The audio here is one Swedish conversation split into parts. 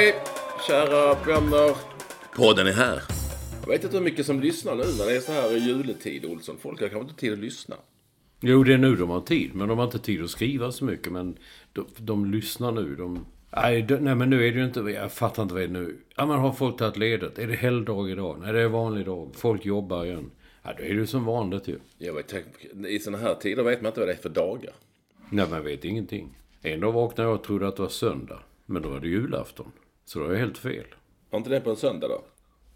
Halloj, kära vänner. Podden är här. Jag vet inte hur mycket som lyssnar nu när det är så här i juletid, Olsson. Folk har kanske inte tid att lyssna. Jo, det är nu de har tid. Men de har inte tid att skriva så mycket. Men de, de lyssnar nu. De, nej, de, nej, men nu är det ju inte... Jag fattar inte vad det är nu. Ja, men har folk tagit ledigt? Är det helgdag idag? Nej, det är vanlig dag. Folk jobbar igen. Ja, då är det ju som vanligt ju. Jag vet, I såna här tider vet man inte vad det är för dagar. Nej, man vet ingenting. En dag vaknade jag och trodde att det var söndag. Men då var det julafton. Så då är jag helt fel. Var inte det på en söndag då?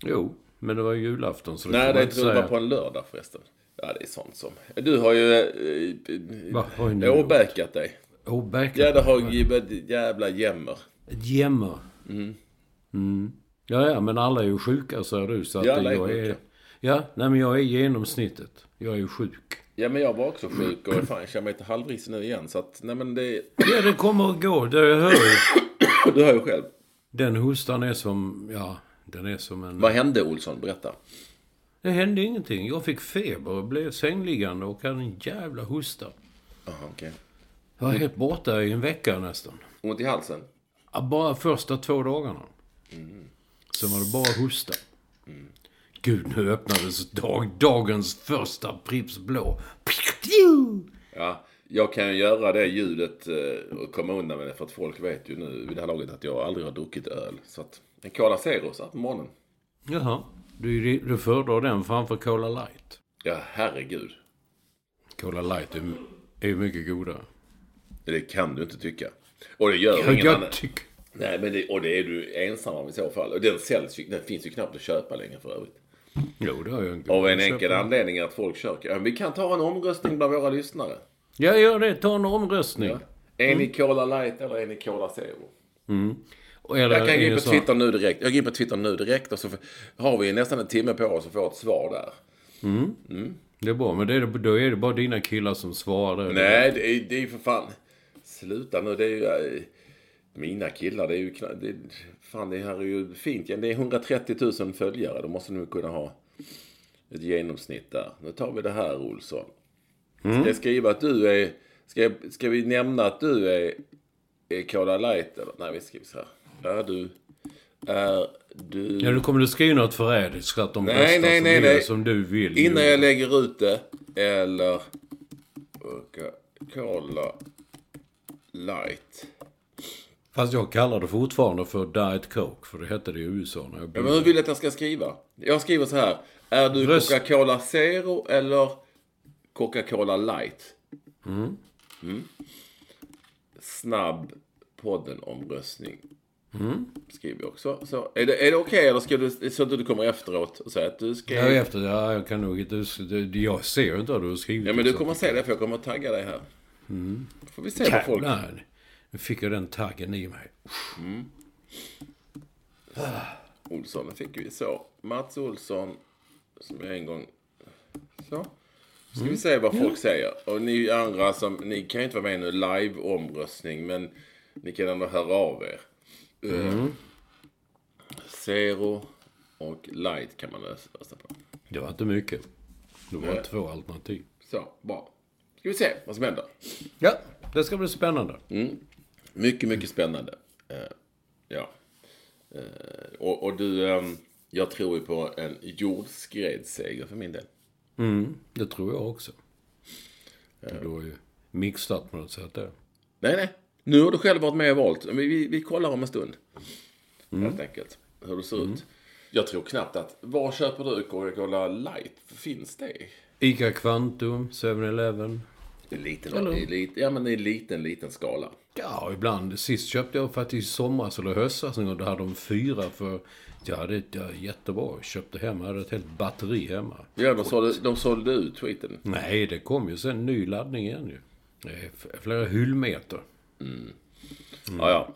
Jo, men det var julafton. Så Nej, kan det är inte det var på en lördag förresten. Ja, det är sånt som... Du har ju... Eh, Va, har ju ni eh, åbäkat dig. Åbäkat? Ja, det har ju ett jävla jämmer. Ett jämmer. Mm. Ja, ja, men alla är ju sjuka säger du. Så att Ja, alla är jag sjuka. Ja, nej men jag är genomsnittet. Jag är ju sjuk. Ja, men jag var också sjuk och fan, jag känner mig lite halvrisig nu igen. Så att, nej men det... Ja, det kommer att gå. Det hör ju. Du hör ju själv. Den hostan är som, ja, den är som en... Vad hände Olsson? Berätta. Det hände ingenting. Jag fick feber och blev sängliggande och hade en jävla hosta. Jaha, okej. Jag var helt borta i en vecka nästan. Ont i halsen? Ja, Bara första två dagarna. Sen var det bara hosta. Gud, nu öppnades dag, dagens första Pripps Blå. Ja, jag kan ju göra det ljudet eh, och komma undan med det för att folk vet ju nu vid det här laget att jag aldrig har druckit öl. Så att en Cola Zero så här på morgonen. Jaha. Du, du föredrar den framför Cola Light. Ja, herregud. Cola Light är, ju mycket godare. Det kan du inte tycka. Och det gör Ja, ingen jag annan. tycker... Nej, men det, och det är du ensam om i så fall. Och den säljs den finns ju knappt att köpa längre för övrigt. Jo, det har jag en Av en enkel anledning att folk kör. Ja, vi kan ta en omröstning bland våra lyssnare. Ja, gör det. Ta en omröstning. Ja. Är ni Cola Light eller är ni Cola Zero? Och Eller Jag kan gå in på så- Twitter nu direkt. Jag går in på Twitter nu direkt och så har vi nästan en timme på oss att få ett svar där. Det är bra, men det är, då är det bara dina killar som svarar. Nej, det är, det är ju för fan... Sluta nu, det är ju... eh, Mina killar, det är ju det, Fan, det här är ju fint. Det är 130 000 följare. Då måste nu kunna ha ett genomsnitt där. Nu tar vi det här, Olsson. Ska jag skriva att du är... Ska, jag, ska vi nämna att du är, är Cola Light? Eller? Nej, vi skriver så här. Är du... Är du... Ja, då kommer du skriva något förrädiskt så att de Nej, röstar nej, som, nej, nej. som du vill. Innan ju. jag lägger ut det. Eller... Coca-Cola Light. Fast jag kallar det fortfarande för Diet Coke, för det hette det i USA när jag Ja, bodde. men hur vill du att jag ska skriva? Jag skriver så här. Är du. Coca-Cola Zero eller Coca-Cola Light? Mm. Snabb podden-omröstning. Skriver jag också. Så, är det, är det okej eller ska du, så att du kommer efteråt och säger att du ska... Ja, efter, ja, jag kan nog inte... det- Jag ser inte vad du har skrivit. Ja men du kommer se det för jag kommer tagga dig här. Får vi se vad folk... Jävlar, nu fick jag den taggen i mig. Olsson fick vi så. Mats Olsson, som jag en gång... Så. Ska vi se vad folk säger. Och ni andra som, ni kan ju inte vara med nu live-omröstning, men ni kan ändå höra av er. Eh, Zero och light kan man rösta på. Det var inte mycket. Det var Nej. två alternativ. Så, bra. Ska vi se vad som händer. Ja, det ska bli spännande. Mycket, mycket spännande. Eh, ja. Och, och du, ehm, jag tror ju på en jordskredsseger för min del. Mm, det tror jag också. Du har ju mixat på något sätt där. Nej, nej. Nu har du själv varit med och valt. Vi, vi, vi kollar om en stund. Helt enkelt. Hur det ser ut. Jag tror knappt att... Var köper du Coca-Cola Light? Finns det? Ica Quantum, 7-Eleven. I liten, i ja, men i liten, liten skala. Ja, ibland. Sist köpte jag faktiskt i somras eller höstas gång. Då hade de fyra för... Jag hade ett ja, jättebra. Jag köpte hem. Jag hade ett helt batteri hemma. Ja, de sålde, de sålde ut tweeten. Nej, det kom ju sen ny laddning igen ju. Det är flera hyllmeter. Ja, ja.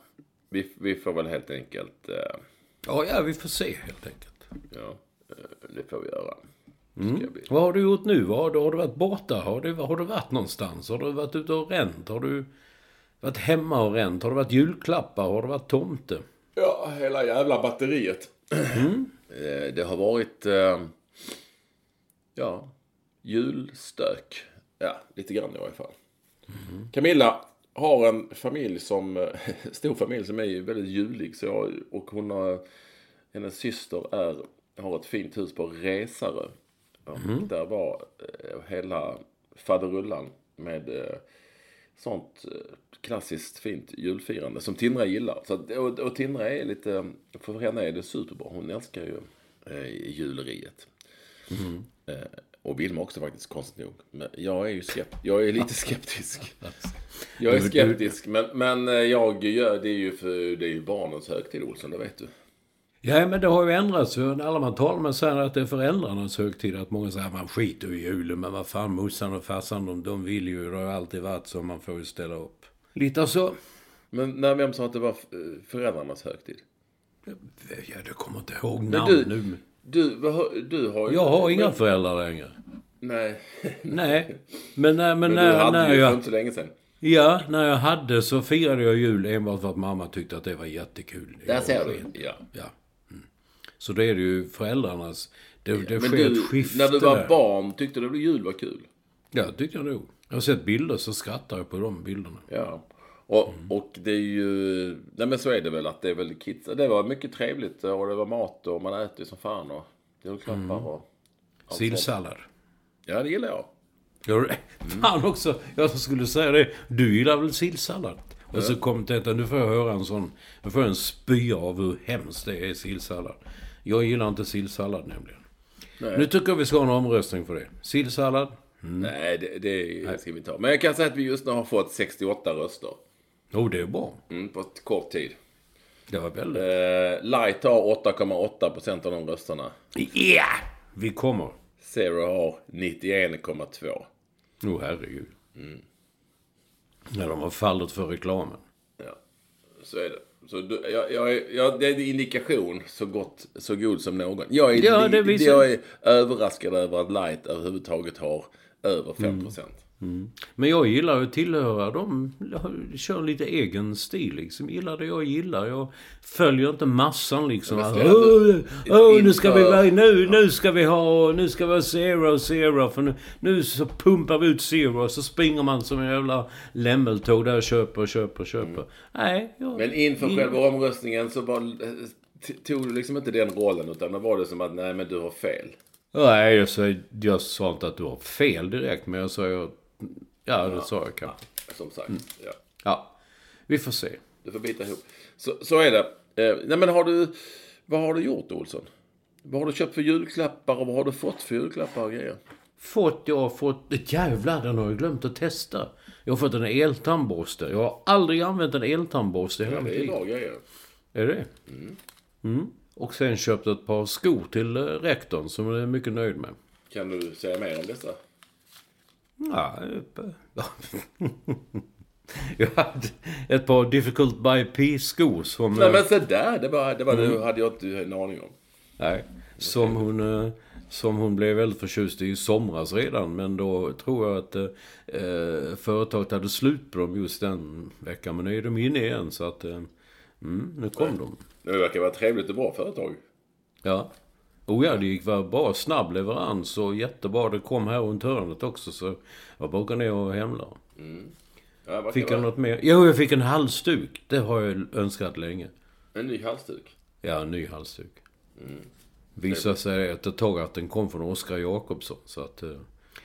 Vi, vi får väl helt enkelt... eh, Ja, ja, vi får se helt enkelt. ja, eh, det får vi göra. Bli. Vad har du gjort nu? Har, du, har du varit borta? Har du, har du varit någonstans? Har du varit ute och ränt? Har du varit hemma och ränt? Har du varit julklappar? Har du varit tomte? Ja, hela jävla batteriet. Eh, Det har varit, eh, ja, julstök. Ja, lite grann i varje fall. Camilla har en familj som, eh, stor familj som är väldigt julig. Så jag, och hon har, hennes syster är, har ett fint hus på Resarö. Och Där var hela faderullan med sånt klassiskt fint julfirande som Tindra gillar. Så att, och, och Tindra är lite, för henne är det superbra. Hon älskar ju eh, juleriet. Eh, och Vilma också faktiskt, konstigt nog. Men jag är ju skept, jag är lite skeptisk. Jag är skeptisk, men, men eh, jag gör det är ju för det är ju barnens högtid Olsson, det vet du. Ja, men det har ju ändrats. Alla man talar med säger att det är föräldrarnas högtid. Att många säger att man skiter i julen. Men vad fan, morsan och farsan, de, de vill ju. Det har ju alltid varit så. Man får ju ställa upp. Lite så. Men när vem sa att det var föräldrarnas högtid? Ja, jag kommer inte ihåg namn du, nu. du, du har ju... Jag har inga men, föräldrar längre. Nej. Nej. Men, men, Men du när, hade när ju för jag... inte så länge sedan. Ja, när jag hade så firade jag jul enbart för att mamma tyckte att det var jättekul. Där ser du. Ja. Ja. Mm. Så det är det ju föräldrarnas... Det, det sker du, ett skifte när du var barn, tyckte du att jul var kul? Ja, tyckte jag nog. Jag har sett bilder så skrattar jag på de bilderna. Ja. Och, Mm. och det är ju... Nej men så är det väl att det är väl kids. Det var mycket trevligt och det var mat och man äter ju som fan och julklappar Mm. och... allt. Sillsallad. Ja, det gillar jag. Gör du det? Fan också, jag skulle säga det. Du gillar väl sillsallad? Och så kom detta, nu får jag höra en sån, nu får jag en spya av hur hemskt det är sillsallad. Jag gillar inte sillsallad nämligen. Nu tycker jag vi ska ha en omröstning för det. Sillsallad? Nej, det, det ska vi inte ha. Men jag kan säga att vi just nu har fått 68 röster. Jo, det är bra. Mm, på ett kort tid. Det var väldigt... Eh, Light har 8,8 procent av de rösterna. Ja! Vi kommer. Zero har 91,2. Åh oh, herregud. När de har fallit för reklamen. Ja, så är det. Så du, jag, jag, jag, det är en indikation så, gott, så god som någon. Jag är, Ja, det jag är överraskad över att Light överhuvudtaget har över 5 procent. Men jag gillar att tillhöra de kör lite egen stil liksom. Gillar det jag gillar. Jag följer inte massan liksom. Åh, åh, du- nu ska vi inför- vara, nu, nu ska vi ha, nu ska vi ha zero, zero. För nu, nu så pumpar vi ut zero. Och så springer man som en jävla lämmeltåg där och köper och köper och köper. Nej, jag, Mm. Men inför in- själva omröstningen så var, t- tog du liksom inte den rollen utan då var det som att nej men du har fel. Nej, jag sa, jag sa inte att du har fel direkt. Men jag sa ju... Ja, det sa jag kanske. Som sagt. Mm. Ja. Ja, vi får se. Du får bita ihop. Så, så är det. Eh, nej men har du, vad har du gjort Olsson? Vad har du köpt för julklappar och vad har du fått för julklappar och grejer? Fått, jag har fått... Jävlar, den har jag glömt att testa. Jag har fått en eltandborste. Jag har aldrig använt en eltandborste i hela Ja, mitt det är liv. bra grejer. Är det mm. Och sen köpt ett par skor till eh, rektorn som jag är mycket nöjd med. Kan du säga mer om dessa? Ja, eh, jag hade ett par Difficult by P-skor som... Nej eh, men så där, det var, det, var, det hade jag inte en aning om. Nej, som hon, eh, som hon blev väldigt förtjust i i somras redan. Men då tror jag att eh, eh, företaget hade slut på dem just den veckan. Men nu är de inne igen så att... Eh, mm, nu kom de. Det verkar vara ett trevligt och bra företag. Ja. Oh ja, det gick bra. Snabb leverans och jättebra. Det kom här runt hörnet också så jag bara gå ner och hämla. Ja, vad Fick jag något mer? Jo, jag fick en halsduk. Det har jag önskat länge. En ny halsduk. Ja, en ny halsduk. Visade sig efter ett tag att den kom från Oskar Jakobsson. Så att, eh,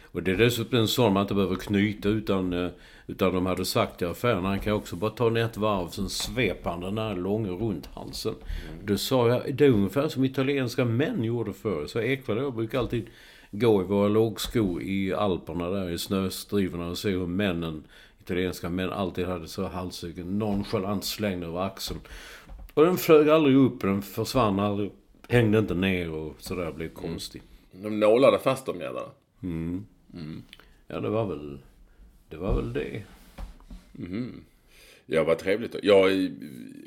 och det är dessutom en sån man inte behöver knyta utan, eh, utan de hade sagt i affären. Han kan också bara ta ner ett varv, sen sveper han den här långa runt halsen. Då sa jag, det är ungefär som italienska män gjorde förr. Så jag brukar alltid gå i våra lågskor i Alperna där i snöstrivorna och se hur männen, italienska män, alltid hade så halsduken nonchalant slängd över axeln. Och den flög aldrig upp, den försvann aldrig. Hängde inte ner och sådär blev konstig. De nålade fast de jävlarna. Ja, det var väl... Det var väl det. Ja, vad trevligt. då. Jag är,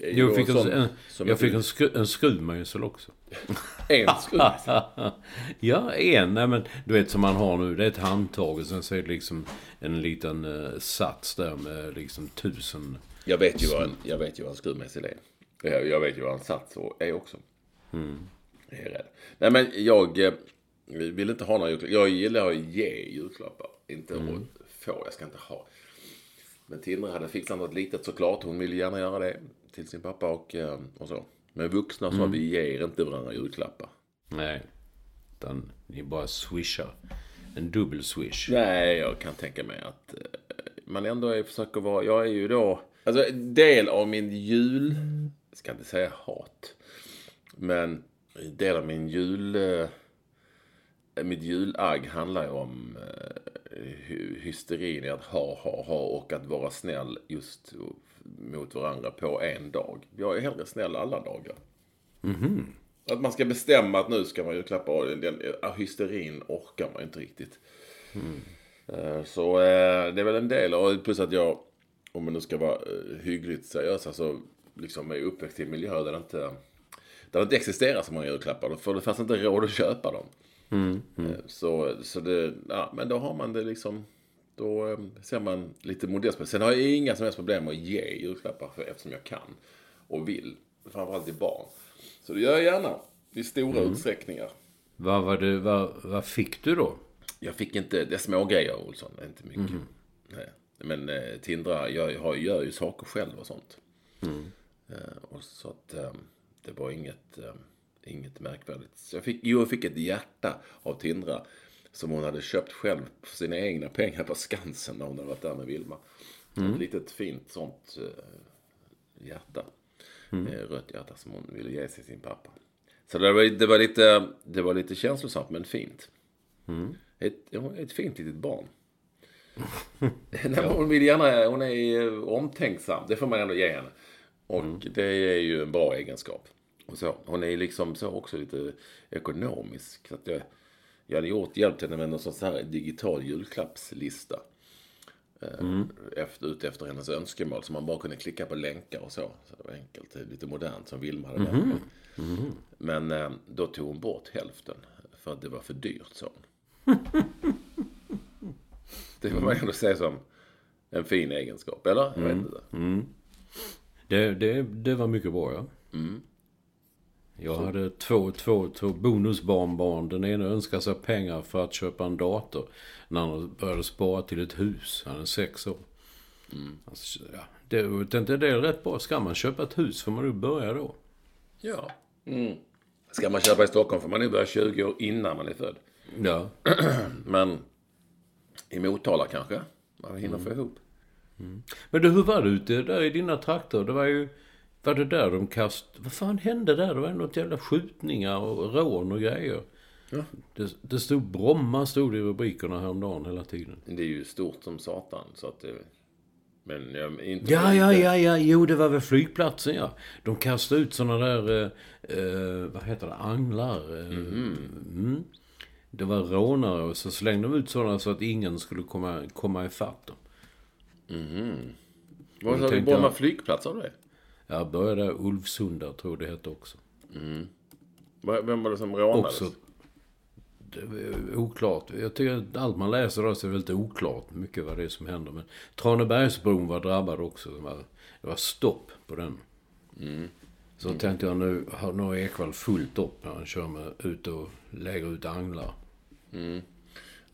är Jag fick, en, en, jag fick en, skru, en skruvmejsel också. en skruv. ja, en. Nej, men du vet som man har nu. Det är ett handtag och sen så är det liksom en liten eh, sats där med liksom tusen... Jag vet ju vad en, jag vet ju vad en skruvmejsel är. Jag, jag vet ju vad en sats är också. Jag är rädd. Nej men jag eh, vill inte ha några julklappar. Jag gillar att ge julklappar. Inte att få. Jag ska inte ha. Men Tindra hade fixat något litet såklart. Hon ville gärna göra det till sin pappa och, eh, och så. Men vuxna sa vi ger inte varandra julklappar. Nej. Utan ni bara swishar. En dubbel swish. Nej, jag kan tänka mig att eh, man ändå är, försöker vara... Jag är ju då... Alltså, del av min jul... Jag ska inte säga hat. Men en del av min jul... Eh, mitt julagg handlar ju om eh, hy- hysterin i att ha, ha, ha och att vara snäll just mot varandra på en dag. Jag är hellre snäll alla dagar. Att man ska bestämma att nu ska man ju klappa av. Den, den, ja, hysterin orkar man ju inte riktigt. Eh, Så eh, det är väl en del. Och plus att jag, om man nu ska vara eh, hyggligt seriös, alltså liksom är uppväxt i en miljö där det inte, där det inte existerar så många julklappar. För det fanns inte råd att köpa dem. Eh, Så, så det, ja, men då har man det liksom, då eh, ser man lite modest på Sen har jag inga som helst problem med att ge julklappar för, eftersom jag kan och vill. Framförallt till barn. Så det gör jag gärna i stora utsträckningar. Vad, var det, vad, vad fick du då? Jag fick inte, det är små grejer Olsson, inte mycket. Nej. Men eh, Tindra jag, har, gör ju saker själv och sånt. Eh, och så att eh, det var inget, eh, inget märkvärdigt. Så jag fick, jo, jag fick ett hjärta av Tindra. Som hon hade köpt själv för sina egna pengar på Skansen när hon hade varit där med Vilma. Ett litet fint sånt eh, hjärta. Eh, rött hjärta som hon ville ge sig sin pappa. Så det var, det var, lite, det var lite känslosamt men fint. Ett, ja, ett fint litet barn. Nej, hon, vill gärna, hon är eh, omtänksam, det får man ändå ge henne. Och det är ju en bra egenskap. Och så, hon är liksom så också lite ekonomisk. Så att jag, jag hade gjort, hjälpt henne med någon sån här digital julklappslista. Eh, Efter, ut efter hennes önskemål. Så man bara kunde klicka på länkar och så. Så det var enkelt, lite modernt som Vilma hade lärt mig. Men eh, då tog hon bort hälften. För att det var för dyrt, sa hon. Det får man ändå säga som en fin egenskap, eller? Jag vet inte. Det, det, det var mycket bra, ja. Jag hade två, två, två bonusbarnbarn. Den ena önskade sig pengar för att köpa en dator. Den andra började spara till ett hus. Han är sex år. Alltså, ja, det, jag tänkte, det är rätt bra. Ska man köpa ett hus får man ju börja då. Ja. Mm. Ska man köpa i Stockholm får man nog börja 20 år innan man är född. Ja. Men i Motala kanske man hinner få ihop. Men du, hur var det ute där i dina trakter? Det var ju... Var det där de kast... Vad fan hände där? Det var något jävla skjutningar och rån och grejer. Ja. Det, det stod Bromma stod det i rubrikerna häromdagen hela tiden. Det är ju stort som satan. Så att det, men jag, inte... Ja, ja, inte- ja, ja. Jo, det var väl flygplatsen, ja. De kastade ut såna där, eh, eh, vad heter det, anglar. Eh, mm. Det var rånare och så slängde de ut sådana så att ingen skulle komma, komma ifatt dem. Vad sa du? Bromma jag- flygplats du det? Jag började där, Ulvsunda tror det hette också. Vad- Vem var det som rånades? Också. Det oklart. Jag tycker att allt man läser då så är väldigt oklart mycket vad det är som händer. Men Tranebergsbron var drabbad också. Det var, det var stopp på den. Så tänkte jag nu har nog Ekwall fullt upp när han kör med ut och lägger ut anglar.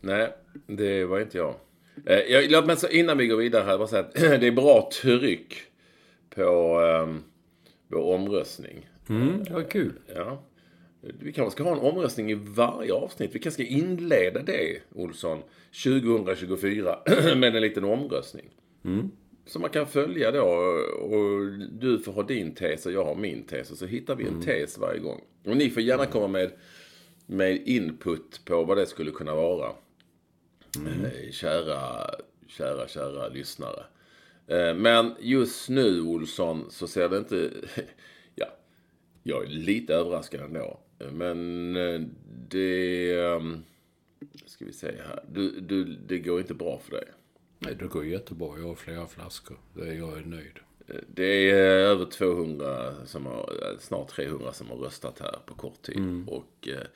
Nej, det var inte jag. Eh, jag låt mig så innan vi går vidare här bara säga att det är bra tryck på eh, vår omröstning. Mm, det var kul. Ja. Vi kanske ska ha en omröstning i varje avsnitt. Vi kanske ska inleda det, Olsson, 2024 med en liten omröstning. Så man kan följa då och du får ha din tes och jag har min tes och så hittar vi en tes varje gång. Och ni får gärna komma med, med input på vad det skulle kunna vara. Eh, Kära, kära, kära lyssnare. Eh, Men just nu, Olsson, så ser det inte... Ja, jag är lite överraskad ändå. Men eh, det... ehm, Ska vi se här. Du, du, det går inte bra för dig. Nej, det går jättebra. Jag har flera flaskor. Är Jag är nöjd. Eh, Det är över 200, som har, eh, snart 300 som har röstat här på kort tid. Och eh,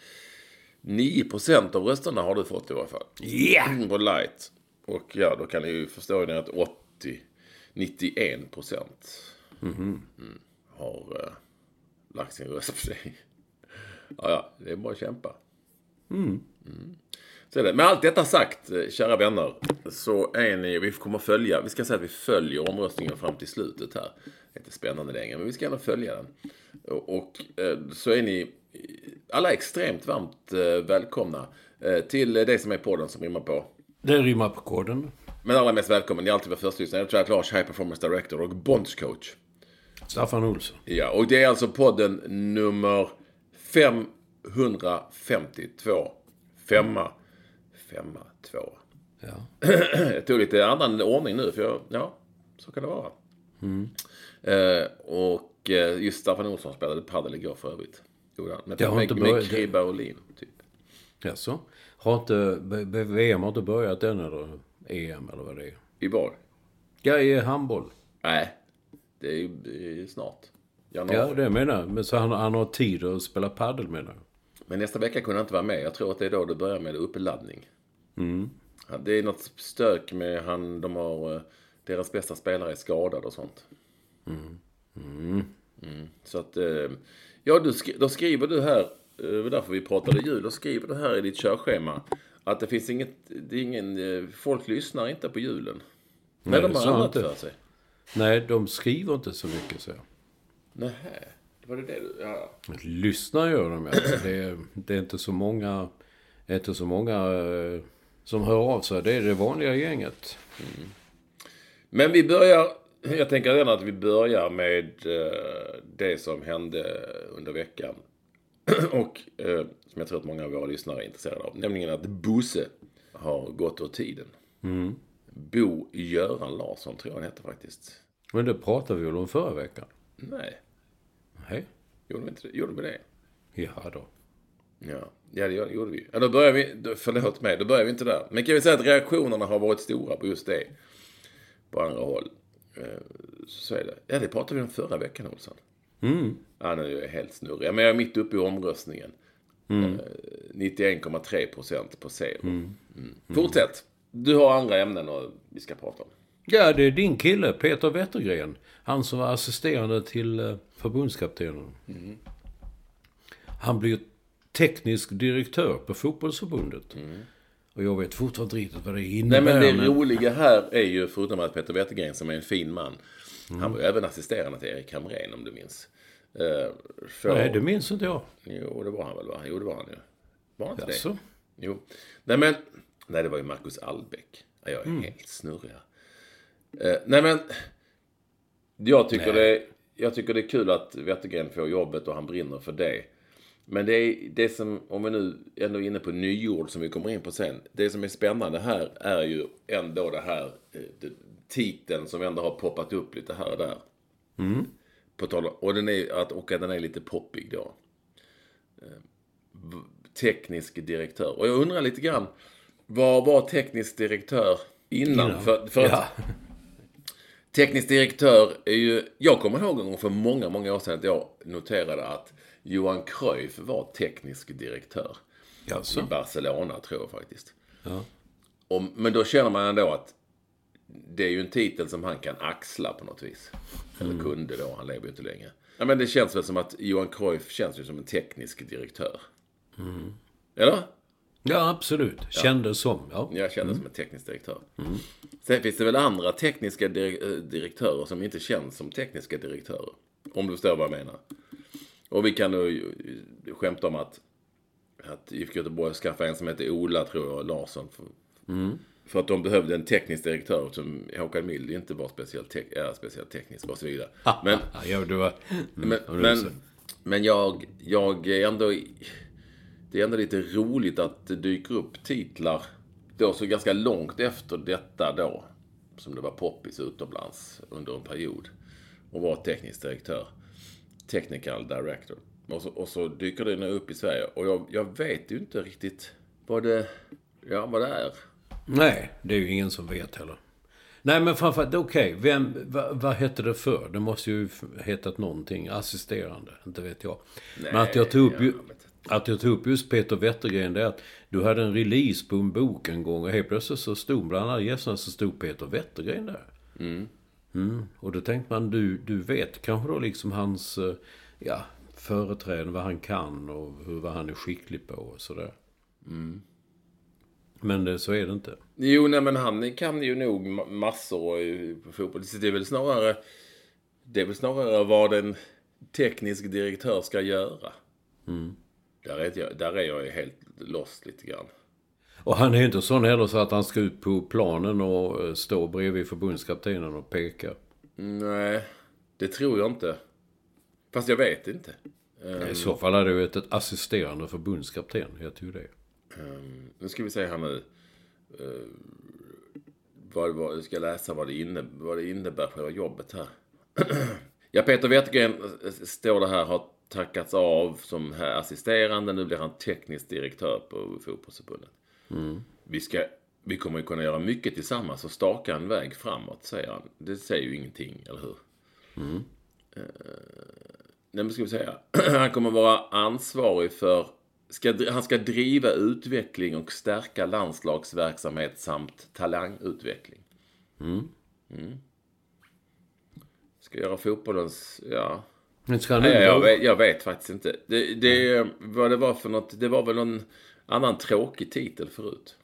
9% av rösterna har du fått i varje fall. Yeah! På light. Och ja, då kan ni ju förstå att 80, 91 procent mm, har eh, lagt sin röst på dig. Ja, ja, det är bara att kämpa. Mm. Så är det. Med allt detta sagt, eh, kära vänner, så är ni, vi kommer följa, vi ska säga att vi följer omröstningen fram till slutet här. Det är inte spännande längre, men vi ska ändå följa den. Och, eh, så är ni alla extremt varmt eh, välkomna till det som är podden som rimmar på. Det rimmar på koden. Men allra mest välkommen, ni är alltid vår första lyssnare. Jag tror att Lars, High Performance Director och Bondscoach. Staffan Olsson. Ja, och det är alltså podden nummer 552. Femma, femma, två. Ja. Jag tog lite annan ordning nu, för jag, ja, så kan det vara. Eh, och eh, just Staffan Olsson spelade padel igår för övrigt. Gjorde. Med, Jag har med, inte med börjat- Kribba och Lin, typ. Jaså? Har inte... VM har inte börjat än eller? EM eller vad det är? I var? Ja, i handboll. Nej, det är ju snart. Januari. Ja, det menar jag. Men så han, han har tid att spela padel menar jag. Men nästa vecka kunde han inte vara med. Jag tror att det är då det börjar med uppladdning. Ja, Det är något stök med han, de har, eh, deras bästa spelare är skadad och sånt. Mm. Så att, eh, ja du, då skriver du här, eh, det var därför vi pratade jul, då skriver du här i ditt körschema att det finns inget, det är ingen, eh, folk lyssnar inte på julen. Nej, de det har annat för sig. Nej, de skriver inte så mycket så. Nähä, var det det du, ja. Lyssnar gör de alltså. det, är, det är inte så många, inte så många eh, som hör av sig. Det är det vanliga gänget. Men vi börjar, jag tänker redan att vi börjar med eh, det som hände under veckan. Och eh, som jag tror att många av våra lyssnare är intresserade av. Nämligen att Bosse har gått ur tiden. Bo Göran Larsson tror jag han heter faktiskt. Men det pratade vi väl om förra veckan? Nej, Nej. gjorde vi inte det? Gjorde vi det? Ja då. Ja, ja det gjorde vi. Ja, då börjar vi, då, förlåt mig, då börjar vi inte där. Men kan vi säga att reaktionerna har varit stora på just det. På andra håll. Eh, Så är det. Ja, det pratade vi om förra veckan, Olsson. Mm. Ja, nu är jag helt snurrig. Men jag är mitt uppe i omröstningen. Mm. Eh, 91,3 procent på zero. Mm. Fortsätt. Du har andra ämnen och vi ska prata om. Ja, det är din kille, Peter Wettergren. Han som var assisterande till eh, förbundskaptenen. Han blir teknisk direktör på fotbollsförbundet. Och jag vet fortfarande inte riktigt vad det Nej, innebär. men det men- roliga här är ju, förutom att Peter Wettergren som är en fin man. Han var ju även assisterande till Erik Hamrén om du minns. Eh, för- Nej, det minns inte jag. Jo, det var han väl va? Jo, det var han ju. Var han inte det? Jaså? Jo. Nej, men... Nej, det var ju Marcus Albeck. Ja, Jag är helt snurrig här. Eh, nej, men... Jag tycker, det, jag tycker det är kul att Wettergren får jobbet och han brinner för det. Men det är det som, om vi nu ändå är inne på nyord som vi kommer in på sen. Det som är spännande här är ju ändå det här eh, det, titeln som ändå har poppat upp lite här och där. På tal och, den är, att, och att den är lite poppig då. teknisk direktör. Och jag undrar lite grann, vad var teknisk direktör innan? För, för att Ja. teknisk direktör är ju... Jag kommer ihåg en gång för många, många år sedan att jag noterade att Johan Cruyff var teknisk direktör. I Jaså? Barcelona, tror jag faktiskt. Ja. Och, men då känner man ändå att det är ju en titel som han kan axla på något vis. Eller kunde då, han lever ju inte längre. Ja, men det känns väl som att Johan Cruyff känns ju som en teknisk direktör. Eller? Ja, absolut. Kändes som. Ja. Jag känner som en teknisk direktör. Sen finns det väl andra tekniska eh, direktörer som inte känns som tekniska direktörer. Om du förstår vad jag menar. Och vi kan nu eh, skämta om att, att IFK Göteborg skaffade en som heter Ola, tror jag, Larsson. För, för att de behövde en teknisk direktör som Håkan Mild inte var speciellt, tek- är speciellt teknisk och så vidare. Men, Ja, du var... men, är men, så. men jag, jag är ändå... Det är ändå lite roligt att det dyker upp titlar då så ganska långt efter detta då. Som det var poppis utomlands under en period. Och var teknisk direktör. Technical director. Och så, och så dyker det nu upp i Sverige. Och jag, jag vet ju inte riktigt vad det, ja, vad det är. Nej, det är ju ingen som vet heller. Nej, men framförallt, okej, vem, vad, vad hette det för? Det måste ju hetat någonting. Assisterande, inte vet jag. men att jag tog upp vet att jag tog upp just Peter Wettergren, det är att du hade en release på en bok en gång och helt plötsligt så stod bland alla gästerna så stod Peter Wettergren där. Mm. Och då tänkte man, du, du vet kanske då liksom hans, eh, ja, företräden, vad han kan och hur, vad han är skicklig på och sådär. Men det, så är det inte. Jo, nej men han kan ju nog ma- massor på fotboll. Så Det är väl snarare... Det är väl snarare vad en teknisk direktör ska göra. Där, är jag, där är jag ju helt lost lite grann. Och han är ju inte sån heller så att han ska ut på planen och eh, stå bredvid förbundskaptenen och peka. Nej, det tror jag inte. Fast jag vet inte. I så fall hade det ju ett, assisterande förbundskapten. Jag tror det. Nu ska vi se här nu. Uh, vad, vad, jag ska läsa vad det, inne, vad det innebär själva jobbet här. ja, Peter Wettergren eh, står det här, har tackats av som här assisterande. Nu blir han teknisk direktör på fotbollsförbundet. Vi, ska, vi kommer ju kunna göra mycket tillsammans och staka en väg framåt, säger han. Det säger ju ingenting, eller hur? Eh, nej, men ska vi säga. han kommer vara ansvarig för Ska, han ska driva utveckling och stärka landslagsverksamhet samt talangutveckling. Mm. Ska göra fotbollens, ja. Men ska Nej, jag, vet, jag vet faktiskt inte. Det, det, vad det var för något, det var väl någon annan tråkig titel förut.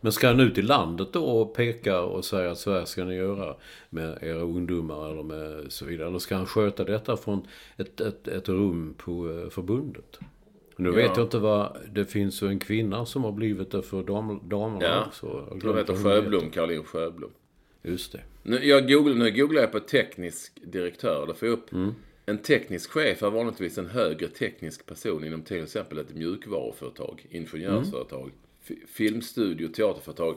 Men ska han ut i landet då och peka och säga att så här ska ni göra med era ungdomar eller med så vidare? Eller ska han sköta detta från ett, ett, ett rum på eh, förbundet? Nu vet jag inte vad... Det finns ju en kvinna som har blivit det för dam, damerna Ja, också. Jag Jag vet heter. Sjöblom, Caroline Sjöblom. Just det. Nu, jag googlar, nu googlar jag på teknisk direktör. Då får jag upp Mm. en teknisk chef är vanligtvis en högre teknisk person inom till exempel ett mjukvaruföretag, ingenjörsföretag, fi- filmstudio, teaterföretag.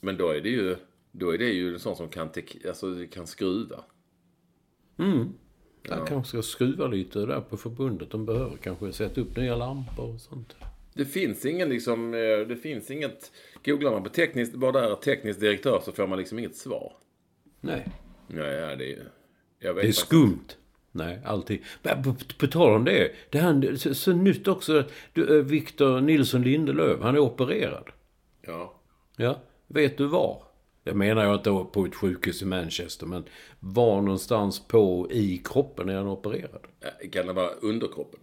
Men då är det ju, då är det ju en sån som kan, tek, alltså, kan skruva. Jag kanske ska skruva lite där på förbundet. De behöver kanske sätta upp nya lampor och sånt. Det finns ingen liksom, eh, det finns inget, googlar man på tekniskt, bara där teknisk direktör så får man liksom inget svar. Nej. Ja, ja det är jag vet Det är skumt. Nej, alltid. Men på, på tal om det. Det här, så, så nytt också. Eh, Victor Nilsson Lindelöf, han är opererad. Ja. Ja, vet du var? Jag menar jag inte på ett sjukhus i Manchester, men var någonstans på i kroppen är han opererad? Eh, Kan det vara underkroppen?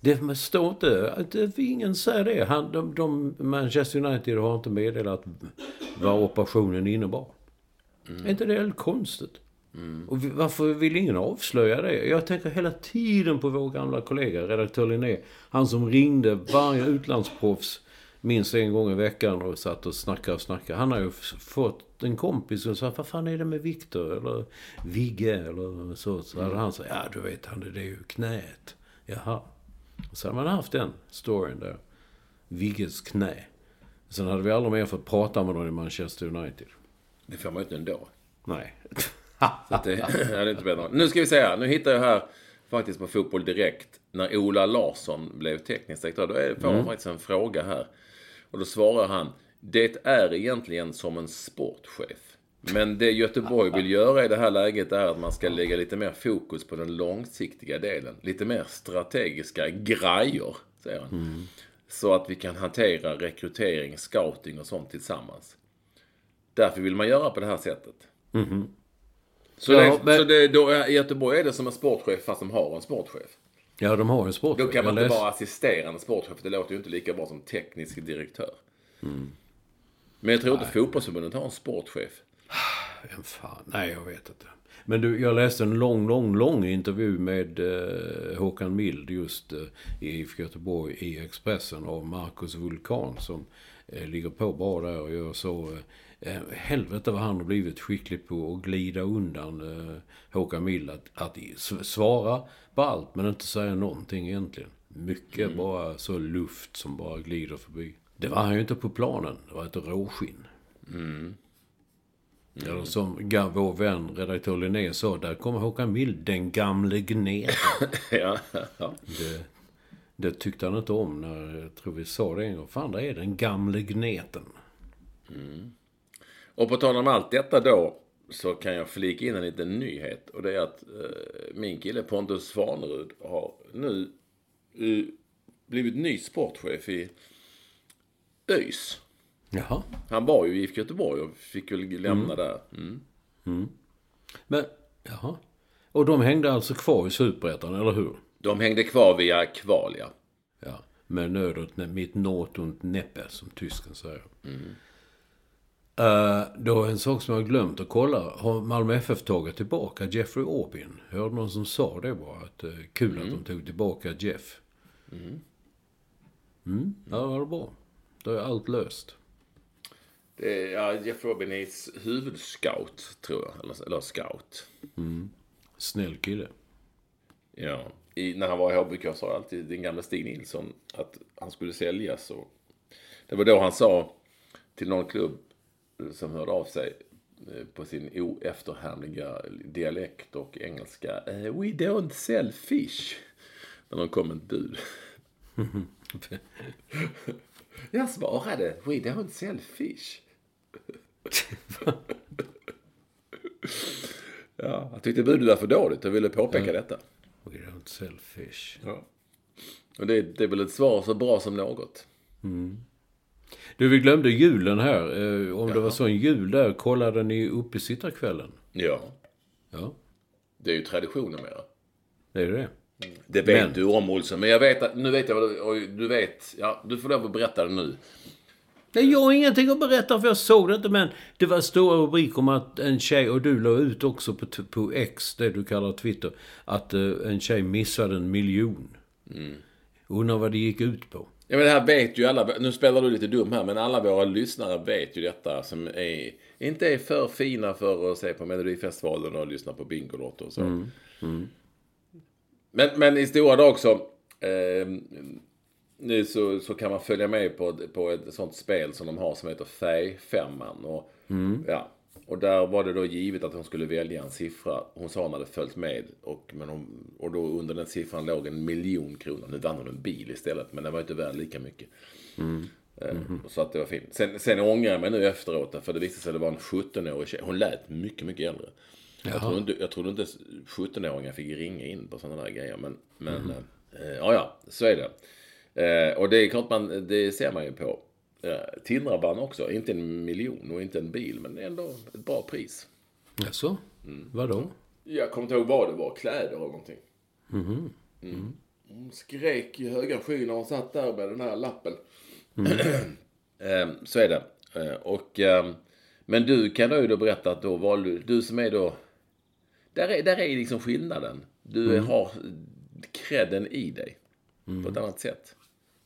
Det står inte, det- ingen säger det. Han, de, de, Manchester United har inte meddelat vad operationen innebar. Är inte det helt konstigt? Och vi- varför vill ingen avslöja det? Jag tänker hela tiden på vår gamla kollega, redaktör Linné. Han som ringde varje utlandsproffs minst en gång i veckan och satt och snackade och snackade. Han har ju fått en kompis som sa, vad fan är det med Viktor? Eller Vigge eller så. Så hade han sagt, ja du vet han, det är ju knät. Jaha. Och så hade man haft den storyn där. Vigges knä. Sen hade vi aldrig mer fått prata med någon i Manchester United. Det får man ju inte ändå. Nej. Så att det, det är inte bättre. Nu ska vi se här. Nu hittar jag här faktiskt på Fotboll Direkt. När Ola Larsson blev teknisk direktör. Då får han faktiskt en fråga här. Och då svarar han. Det är egentligen som en sportchef. Men det Göteborg vill göra i det här läget är att man ska lägga lite mer fokus på den långsiktiga delen. Lite mer strategiska grejer, säger han. Så att vi kan hantera rekrytering, scouting och sånt tillsammans. Därför vill man göra på det här sättet. Så, Ja, det, men- så det, då, är- i Göteborg är det som en sportchef fast de har en sportchef. Ja, de har en sport. Då kan man inte vara assisterande sportchef. Det låter ju inte lika bra som teknisk direktör. Mm. Men jag tror inte fotbollsförbundet har en sportchef. Vem fan? Nej, jag vet inte. Men du, jag läste en lång, lång, lång intervju med eh, Håkan Mild just eh, i Göteborg i Expressen av Marcus Vulkan som eh, ligger på bra där och gör så. Eh, eh, helvete vad han har blivit skicklig på att glida undan eh, Håkan Mild. Att, att svara på allt men inte säga någonting egentligen. Mycket bara så luft som bara glider förbi. Det var han ju inte på planen. Det var ett råskinn. Eller som vår vän redaktör Linné sa, där kommer Håkan Mild, den gamle gneten. ja, ja. Det, det tyckte han inte om när, jag tror vi sa det en gång. Fan, det är den gamle gneten. Och på tal om allt detta då så kan jag flika in en liten nyhet. Och det är att eh, min kille Pontus Svanerud har nu eh, blivit ny sportchef i ÖIS. Jaha. Han var ju i IFK Göteborg och fick väl lämna där. Mm. Men, jaha. Och de hängde alltså kvar i Superettan, eller hur? De hängde kvar via Kvalia. Ja. Med nöd och nä- mitt not und Neppe, som tysken säger. Eh, då en sak som jag glömt att kolla. Har Malmö FF tagit tillbaka Jeffrey Aubin? Jag hörde någon som sa det bara. Att, eh, kul att de tog tillbaka Jeff. Mm. Ja, det var bra. Då är allt löst. Det är, ja, Jeff Robin är huvudscout, tror jag. Eller, eller scout. Snäll kille. Ja. I, när han var i HBK sa alltid den gamla Stig Nilsson att han skulle säljas. Och det var då han sa till någon klubb som hörde av sig eh, på sin oefterhärmliga dialekt och engelska. eh, We don't sell fish. När de kom med ett bud. Jag svarade We don't sell fish. ja, jag tyckte budet var för dåligt och ville påpeka detta. We don't sell fish. Ja. Och det, det är väl ett svar så bra som något. Du, vi glömde julen här. Eh, om det var så en jul där, kollade ni uppesittarkvällen? Ja. Ja, Det är ju tradition numera. det är det. Det vet Men- du om Olsson. Men jag vet att, nu vet jag vad du, du vet, ja, du får lov att berätta det nu. Nej, jag har ingenting att berätta för jag såg det inte men det var stora rubriker om att en tjej, och du la ut också på, på X, det du kallar Twitter, att eh, en tjej missade en miljon. Undrar vad det gick ut på. Ja men det här vet ju alla, nu spelar du lite dum här, men alla våra lyssnare vet ju detta som är, inte är för fina för att se på Melodifestivalen och lyssna på Bingolotto och så. Men, men i stora drag så, eh, nu så, så kan man följa med på, på ett sånt spel som de har som heter Färgfemman. Och, ja, och där var det då givet att hon skulle välja en siffra. Hon sa hon hade följt med. Och, men hon, och då under den siffran låg en miljon kronor. Nu vann hon en bil istället, men den var inte värd lika mycket. Eh, Så att det var fint. Sen, sen ångrar jag mig nu efteråt, för det visade sig att det var en 17-årig tjej. Hon lät mycket, mycket äldre. Jag trodde, inte, jag trodde inte 17-åringar fick ringa in på sådana där grejer. Men, men eh, ja, ja, så är det. Eh, och det är klart man, det ser man ju på. Eh, Tindraban också, inte en miljon och inte en bil, men ändå ett bra pris. Jaså? Vadå? Jag kommer inte ihåg vad det var, kläder eller någonting. Mm. Hon skrek i höga skyn när hon satt där med den här lappen. Eh, så är det. Eh, och, eh, men du kan ju då berätta att då valde du, du som är då, där är, där är liksom skillnaden. Du har credden i dig på ett annat sätt.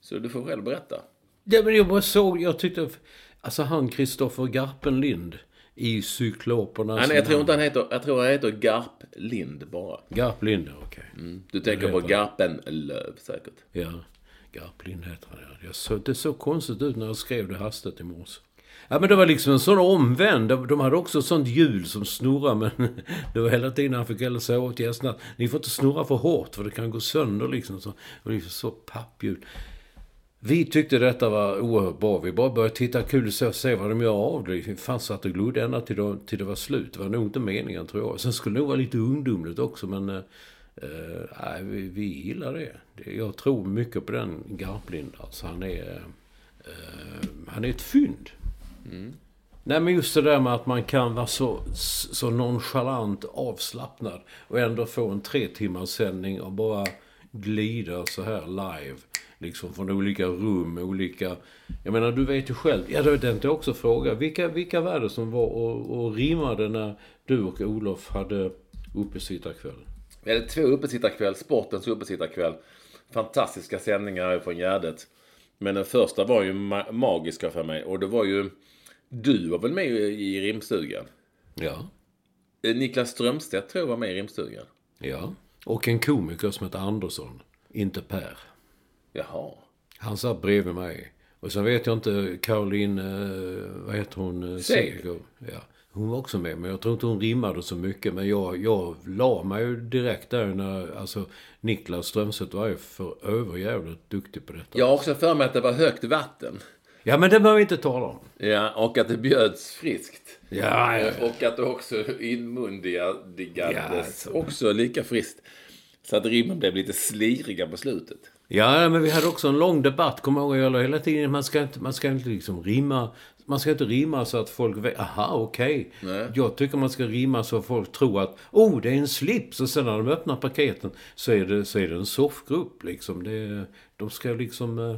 Så du får själv berätta. Ja, men jag bara såg, jag tyckte, alltså han Kristoffer Garpenlind i Cykloperna. Nej, nej, jag tror inte han heter, jag tror han heter Garp Lind bara. Garplind, okej. Du tänker på Garpenlöv säkert. Ja, Garplind heter han ja. Jag såg, det såg konstigt ut när jag skrev det hastigt i morse. Ja men det var liksom en sån omvänd. De, de hade också ett sånt hjul som snurrar men det var hela tiden han fick eller säga åt gästerna ni får inte snurra för hårt för det kan gå sönder liksom. Så, och liksom så papphjul. Vi tyckte detta var oerhört bra. Vi bara började titta kul och se, vad de gör av det. Vi fan satt och glodde ända till, då, till det var slut. Det var nog inte meningen tror jag. Sen skulle det nog vara lite ungdomligt också men... eh, eh, nej, vi, vi gillar det. det. Jag tror mycket på den Garplind. Alltså han är... eh, han är ett fynd. Nej, men just det där med att man kan vara så, så nonchalant avslappnad och ändå få en tre timmars sändning och bara glida så här live. Liksom från olika rum, olika... Jag menar, du vet ju själv. Ja, det tänkte jag också fråga. Vilka, vilka var det som var och, och rimmade när du och Olof hade uppesittarkväll? Vi hade två uppesittarkväll, sportens uppesittarkväll. Fantastiska sändningar från Gärdet. Men den första var ju ma magiska för mig. Och det var ju... Du var väl med i rimstugan? Ja. Eh, Niklas Strömstedt tror jag var med i rimstugan. Ja. Och en komiker som heter Andersson. Inte Per. Jaha. Han satt bredvid mig. Och sen vet jag inte, Caroline, eh, vad heter hon? Eh, Seger. Ja. Hon var också med, men jag tror inte hon rimmade så mycket. Men jag, jag la mig ju direkt där när, alltså Niklas Strömstedt var ju för överjävligt duktig på detta. Jag har också för mig att det var högt vatten. Ja, men det behöver vi inte tala om. Ja, och att det bjöds friskt. Ja, ja, ja. Och att det också inmundigades Ja, alltså. också lika friskt. Så att rimmen blev lite sliriga på slutet. Ja, men vi hade också en lång debatt, kommer jag ihåg. Jag la hela tiden, man ska inte, man ska inte liksom rimma. Man ska inte rimma så att folk vet, aha, okej. Nej. Jag tycker man ska rimma så att folk tror att, oh, det är en slips. Och sen när de öppnar paketen så är det, så är det en soffgrupp liksom. Det, de ska liksom... eh,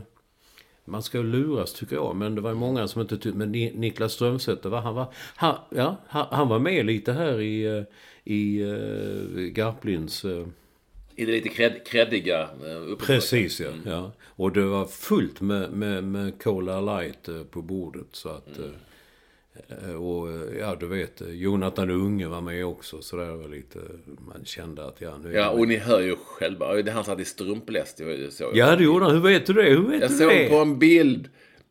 Man ska luras tycker jag, men det var många som inte tyckte... Men Ni- Niklas Strömstedt, det var, han, var, han, ja, han, han var med lite här i, eh, i uh, Garplins... I det lite cred, creddiga eh. Precis ja. ja. Och det var fullt med, med, med Cola Light eh, på bordet. Så att, eh, Och ja, du vet, Jonathan Unge var med också. Så där var lite, man kände att ja, nu Ja, och ni hör ju själva. Det han satt i strumpläst. Jag såg. Ja, det gjorde han. Hur vet du det? Hur vet Jag du såg det? på en bild.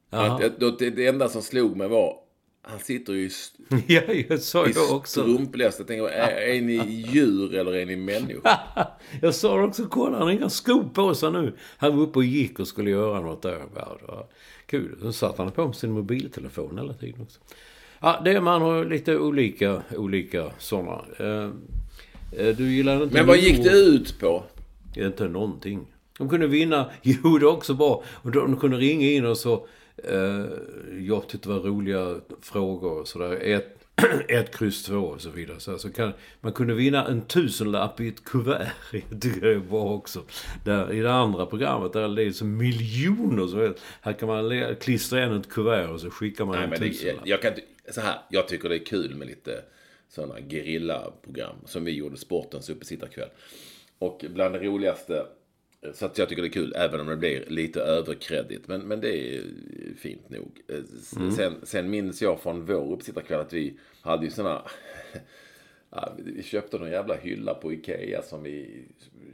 Att, att, det enda som slog mig var. Han sitter ju Ja, jag sa i också. strumpläst. Jag tänker, är, är ni djur eller är ni människor? Jag sa det också, kolla han har inga skor på sig nu. Han var uppe och gick och skulle göra något där. Kul. Sen satt han på med sin mobiltelefon hela tiden också. Ja, det man har lite olika, olika sådana. Eh, eh, du gillar inte... Men vad gick det ut på? Inte någonting. De kunde vinna. Jo, det är också bra. Och de kunde ringa in och så... Eh, jag tyckte det var roliga frågor och sådär. Ett, ett kryss två och så vidare. Så, så kan, man kunde vinna en tusenlapp i ett kuvert. Jag tycker det är bra också. Där, I det andra programmet där det är så miljoner som helst. Här kan man klistra in ett kuvert och så skickar man Nej, en men det, tusenlapp. jag kan så här, jag tycker det är kul med lite sådana gerillaprogram som vi gjorde, Sportens uppesittarkväll. Och bland det roligaste, så att jag tycker det är kul, även om det blir lite överkredit. Men, men det är fint nog. Eh, s- Sen, sen minns jag från vår uppesittarkväll att vi hade ju sådana Ja, vi- köpte någon jävla hylla på Ikea som vi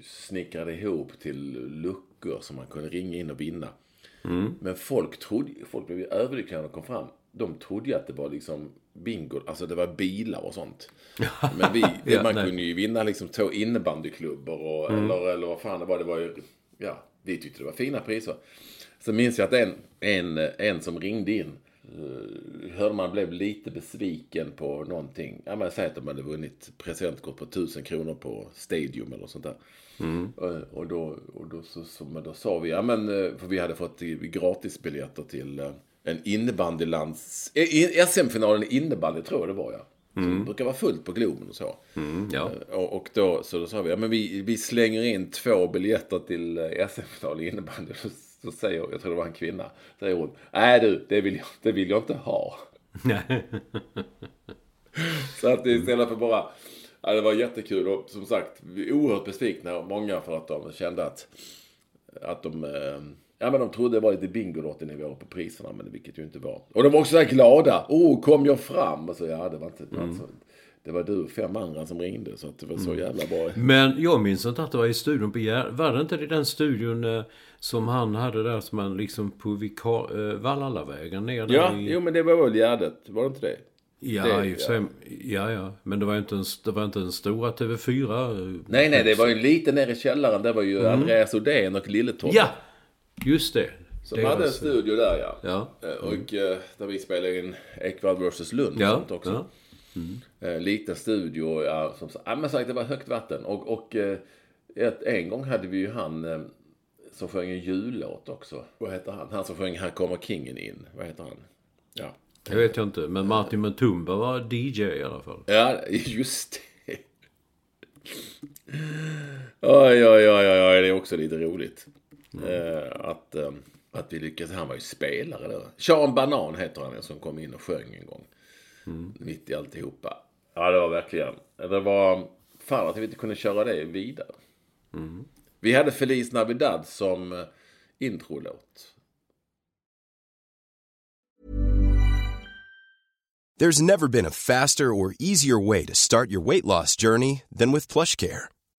snickrade ihop till luckor som man kunde ringa in och vinna. Men folk trodde, folk blev ju överlyckliga när de kom fram. De trodde ju att det var liksom bingo, alltså det var bilar och sånt. Men vi, Ja, man nej. kunde ju vinna liksom två innebandyklubbor och, eller, eller vad fan det var. Det var ju, ja, vi tyckte det var fina priser. Så minns jag att en, en, en som ringde in eh, hörde man blev lite besviken på någonting. Ja, men säg att de hade vunnit presentkort på 1000 kronor på Stadium eller sånt där. Och, och, då, och då, så, så, då sa vi, ja men, eh, för vi hade fått gratisbiljetter till eh, en innebandylands... eh, SM-finalen i innebandy tror jag det var ja. Så det brukar vara fullt på Globen och så. Mm, ja. Eh, Och, och då, så då sa vi, ja men vi, vi slänger in två biljetter till eh, SM-final i innebandy. Så, så säger, jag tror det var en kvinna, säger hon, nej du, det vill jag, det vill jag inte ha. Så att istället för bara, ja, det var jättekul och som sagt, vi är oerhört besvikna, många för att de kände att, att de, ja men de trodde det var lite Bingolotto-nivå på priserna, men vilket ju inte var. Och de var också så här glada, oh kom jag fram? Och så, ja det var inte, det var inte så, det var du och fem andra som ringde, så det var så jävla bra. Men jag minns inte att det var i studion på Gär... Var det inte i den studion eh, som han hade där som man liksom på vikar... Eh, Vallallavägen ner där Ja, i... jo men det var väl Gärdet, var det inte det? Ja, Det- i sig. Ja, ja. Men det var inte en, det var inte en stora TV4. eh, Nej, nej, det var ju lite nere i källaren, det var ju Andreas Odén och Lilletorp. Ja! Just det. Som Det hade en studio där ja. Ja. Eh, Och eh, där vi spelade in Ekwall vs Lund och Ja, sånt också. ja. Eh, liten studio, ja, som ja, men sagt det var högt vatten. Och, och ett, en gång hade vi ju han som sjöng en jullåt också. Vad heter han? Han som sjöng Här kommer kingen in. Vad heter han? Ja. Det vet jag inte. Men Martin Mutumba var DJ i alla fall. Ja, just det. Oj, oj, oj, oj, oj, det är också lite roligt. Eh, att, eh, att vi lyckades. Han var ju spelare då. Sean Banan heter han som kom in och sjöng en gång. Mitt i alltihopa. Ja, det var verkligen. Det var fan att vi inte kunde köra det vidare. Vi hade Feliz Navidad som eh, introlåt. There's never been a faster or easier way to start your weight loss journey than with PlushCare.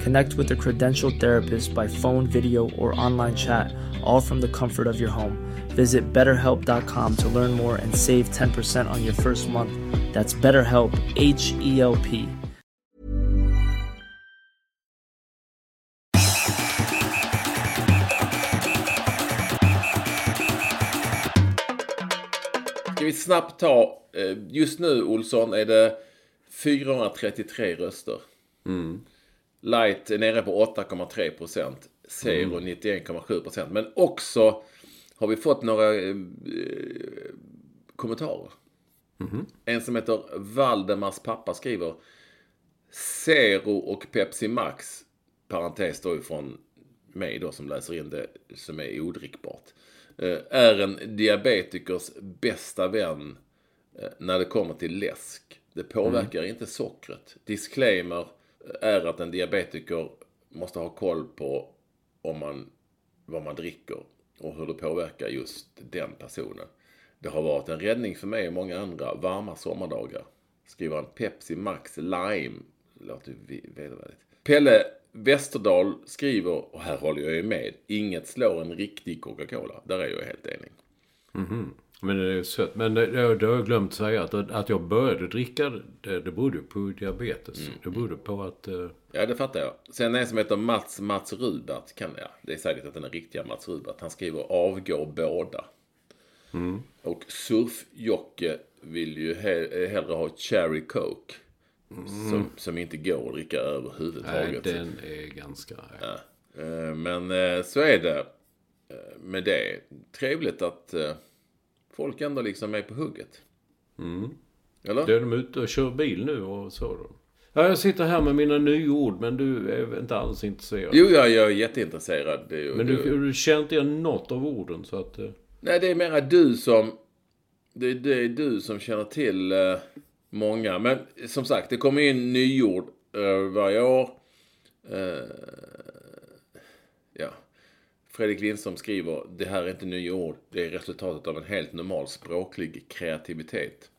Connect with a credentialed therapist by phone, video, or online chat, all from the comfort of your home. Visit betterhelp.com to learn more and save 10% on your first month. That's BetterHelp, H E L P. Ska vi snabbt ta, eh, just nu Olsson är det 433 röster. Light är nere på 8,3 procent. Zero 91,7 procent. Men också har vi fått några eh, kommentarer. En som heter Valdemars pappa skriver Zero och Pepsi Max, parentes då ifrån mig då som läser in det som är odrickbart, eh, är en diabetikers bästa vän eh, när det kommer till läsk. Det påverkar inte sockret. Disclaimer är att en diabetiker måste ha koll på om man, vad man dricker och hur det påverkar just den personen. Det har varit en räddning för mig och många andra varma sommardagar. Skriver han Pepsi Max Lime. Låter ju vedervärdigt. Pelle Westerdahl skriver, och här håller jag ju med, inget slår en riktig Coca-Cola. Där är jag helt enig. Mhm. Men det är sött. Men det, det, har jag glömt säga. Att, att jag började dricka det, det berodde på diabetes. Det berodde på att... eh, Ja, det fattar jag. Sen en som heter Mats Mats Rubert. Kan, ja, det är säkert att den är riktiga Mats Rubert. Han skriver avgår båda. Och Surf-Jocke vill ju he- hellre ha Cherry Coke. Som, som inte går att dricka Nej, överhuvudtaget. den är ganska... Ja. Eh, Men eh, så är det eh, med det. Trevligt att folk ändå liksom är på hugget. Eller? Då är de ute och kör bil nu och så då. Ja, jag sitter här med mina nyord men du är inte alls intresserad. Jo, jag, jag är jätteintresserad. Ju- Men det- du, du känner inte igen något av orden så att... eh, Nej, det är mera du som... Det, det är du som känner till eh, många. Men som sagt, det kommer in nyord eh, varje år. Eh. Fredrik Lindström skriver, det här är inte nya ord. Det är resultatet av en helt normal språklig kreativitet.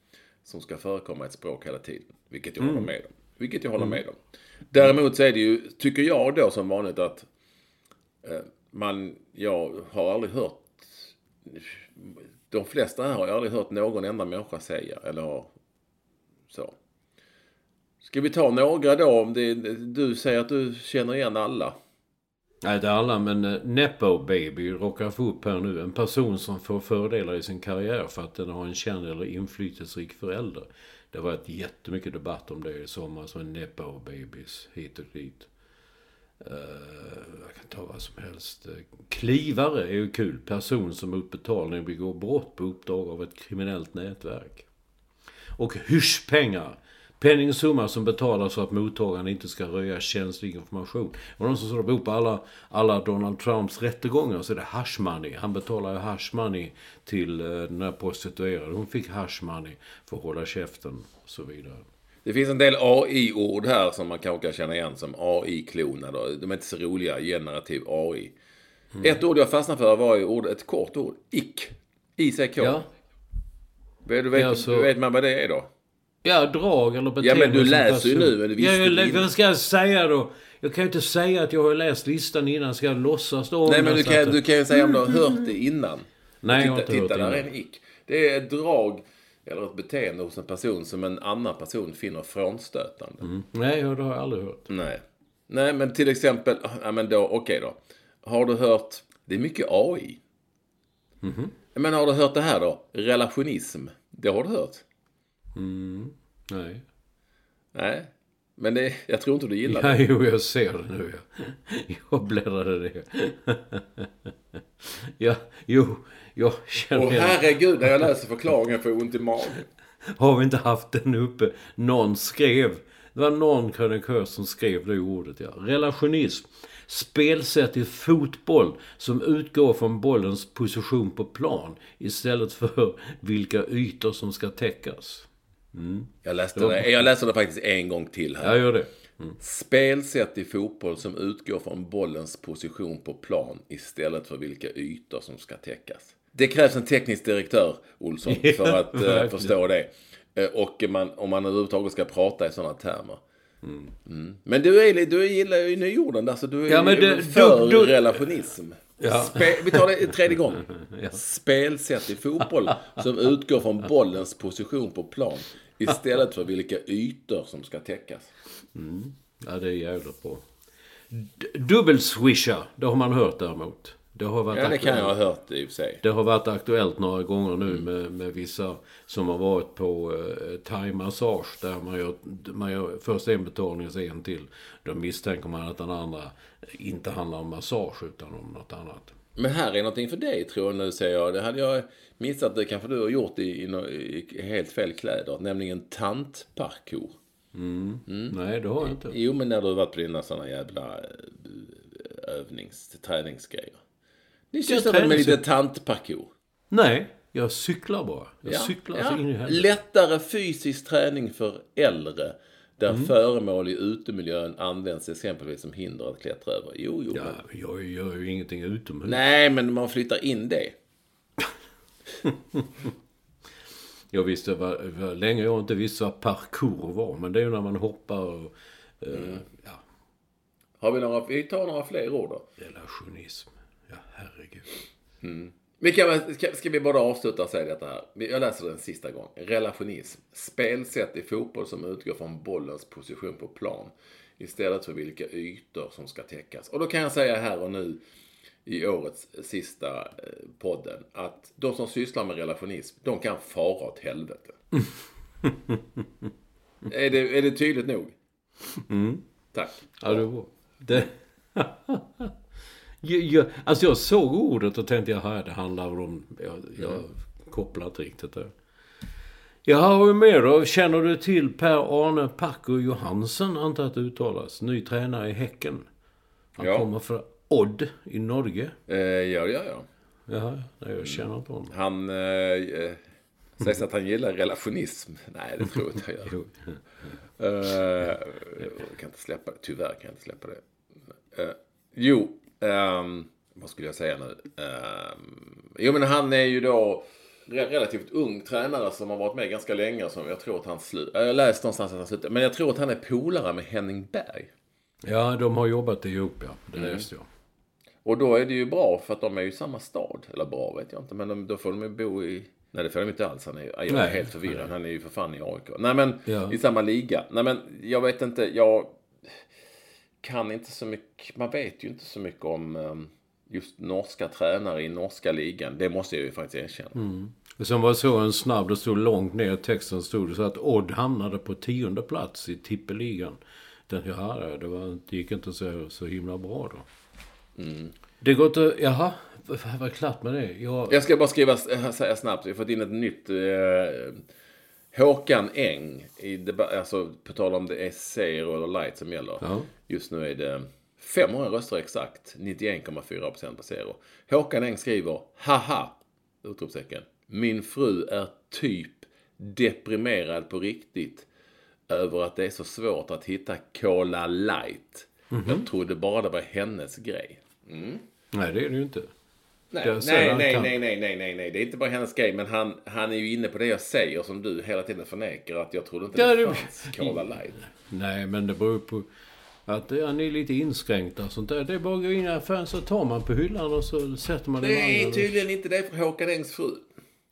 Som ska förekomma i ett språk hela tiden. Vilket jag håller med om. Vilket jag håller med om. Däremot så är det ju, tycker jag då som vanligt att eh, man, jag har aldrig hört de flesta här har jag aldrig hört någon enda människa säga. Eller så. Ska vi ta några då? Om det, du säger att du känner igen alla. Nej, inte alla, men eh, Nepo Baby råkar få upp här nu. En person som får fördelar i sin karriär för att den har en känd eller inflytelserik förälder. Det var ett jättemycket debatt om det i sommar, så Nepo Babies hit och dit. Uh, jag kan ta vad som helst. Klivare är ju kul. Person som mot betalning begår brott på uppdrag av ett kriminellt nätverk. Och hyschpengar. Penningsumma som betalas för att mottagaren inte ska röja känslig information. Och de som står på på alla, alla Donald Trumps rättegångar så är det hash money. Han betalar ju hash money till eh, den här prostituerade. Hon fick hash money för att hålla käften och så vidare. Det finns en del AI-ord här som man kanske kan känna igen som AI-kloner. De är inte så roliga. Generativ AI. Ett ord jag fastnade för var ju ord, ett kort ord. Ick. ICK. Ja, Du vet, Ja, så- du vet man vad det är då? Ja drag eller beteende. Ja, men du läser ju nu, visste ja, jag, innan. Vad ska jag säga då? Jag kan ju inte säga att jag har läst listan innan. Ska jag låtsas då? Nej, men jag du kan, du kan ju säga om du har hört det innan. Nej, jag har titta, inte hört titta, det där är innan. en ick. Det är ett drag eller ett beteende hos en person som en annan person finner frånstötande. Mm. Nej, det har jag aldrig hört. Nej. Nej, men till exempel, ja men då, okej då. Har du hört, det är mycket AI. Mhm. Men har du hört det här då? Relationism. Det har du hört? Nej. Nej. Men det, jag tror inte du gillar Ja, det. jo, jag ser det nu. Ja. Jag bläddrade det. Ja, jo, jag känner igen. herregud, när jag läser förklaringen får jag ont i magen. Har vi inte haft den uppe? Någon skrev. Det var någon krönikör som skrev det ordet, ja. Relationism. Spelsätt i fotboll som utgår från bollens position på plan istället för vilka ytor som ska täckas. Jag läste det, jag läste det faktiskt en gång till här. Jag gör det. Spelsätt i fotboll som utgår från bollens position på plan istället för vilka ytor som ska täckas. Det krävs en teknisk direktör, Olsson, för att eh, förstå det. Eh, och man, om man överhuvudtaget ska prata i sådana termer. Mm. Men du, är, du gillar ju nyorden där, så du är Ja, det- för du- du- relationism. Ja. Spe, vi tar det tredje gång. Spelsätt i fotboll som utgår från bollens position på plan istället för vilka ytor som ska täckas. Ja, det är jävligt bra. Dubbelswisha, det har man hört däremot. Det har varit Ja, det kan jag ha hört i och för sig. Det har varit aktuellt några gånger nu Mm. med, med vissa som har varit på eh, thai-massage där man gör, man gör först en betalning och sen en till. Då misstänker man att den andra inte handlar om massage utan om något annat. Men här är någonting för dig tror jag nu säger jag. Det hade jag missat. Det kanske du har gjort i, i, i helt fel kläder. Nämligen tantparkour. Mm. Nej, det har jag inte. Jo, men när du har varit på dina sådana jävla eh, övnings, träningsgrejer. Ni sysslar med lite tantparkour? Nej, jag cyklar bara. Jag Ja, cyklar ja. så in i helvete. Lättare fysisk träning för äldre. Där Mm. föremål i utemiljön används exempelvis som hinder att klättra över. Jo, jo. Ja, men- jag gör ju ingenting utomhus. Nej, men man flyttar in det. Jag visste vad, vad länge jag inte visste vad parkour var. Men det är ju när man hoppar och... eh, Mm. Ja, Har vi några, vi tar några fler ord då. relationism. Ja, herregud. Vi kan, ska, ska vi bara avsluta och säga detta här. Jag läser den sista gången. Relationism. Spelsätt i fotboll som utgår från bollens position på plan. Istället för vilka ytor som ska täckas. Och då kan jag säga här och nu i årets sista eh, podden att de som sysslar med relationism, de kan fara åt helvete. är, det, är det tydligt nog? Tack. Ja, det var... Det... jag, jag, alltså jag såg ordet och tänkte jaha, det handlar om... Jag, jag kopplar inte riktigt det. Jaha, vad är med då? Känner du till Per-Arne Packo Johansen, antar att det uttalas. Ny tränare i Häcken. Han Ja. kommer från Odd i Norge. Eh, ja, ja, ja. Jaha, nej, jag känner inte honom. Han eh, eh, sägs att han gillar relationism. Nej, det tror jag inte han gör. Eh, jag kan inte släppa det. Tyvärr kan jag inte släppa det. Eh, jo, ehm, vad skulle jag säga nu? Ehm, jo, men han är ju då re- relativt ung tränare som har varit med ganska länge. Som jag tror att han slutar. Jag läste någonstans att han slutar. Men jag tror att han är polare med Henning Berg. Ja, de har jobbat ihop, ja. Det Mm. läste jag. Och då är det ju bra för att de är ju i samma stad. Eller bra vet jag inte. Men de, då får de ju bo i... Nej det får de inte alls. Han är, jag är Nej. helt förvirrad. Han är ju för fan i AIK. Nej men Ja. i samma liga. Nej men jag vet inte. Jag kan inte så mycket. Man vet ju inte så mycket om ehm, just norska tränare i norska ligan. Det måste jag ju faktiskt erkänna. Och Sen var så en snabb, det stod långt ner i texten stod det så att Odd hamnade på tionde plats i tippeligan. Den, ja, det, var, det gick inte så, så himla bra då. Mm. Det går inte... Jaha, var det klart med det? Jag, Jag ska bara skriva, säga snabbt, vi har fått in ett nytt. Eh, Håkan Eng, i alltså på tal om det är zero eller light som gäller. Ja. Just nu är det 500 röster exakt, 91,4 procent på zero. Håkan Eng skriver, haha, utropstecken. Min fru är typ deprimerad på riktigt över att det är så svårt att hitta Cola light. Jag trodde bara det var hennes grej. Nej, det är det ju inte. Nej, nej, nej, kan- nej, nej, nej, nej, nej. Det är inte bara hennes grej. Men han, han är ju inne på det jag säger som du hela tiden förnekar. Att jag trodde inte det det- fanns Cola light. Nej, men det beror på att han är lite inskränkt och sånt där. Det är bara att gå in i affären så tar man på hyllan och så sätter man det i vagnen. tydligen inte det för Håkan Engs fru.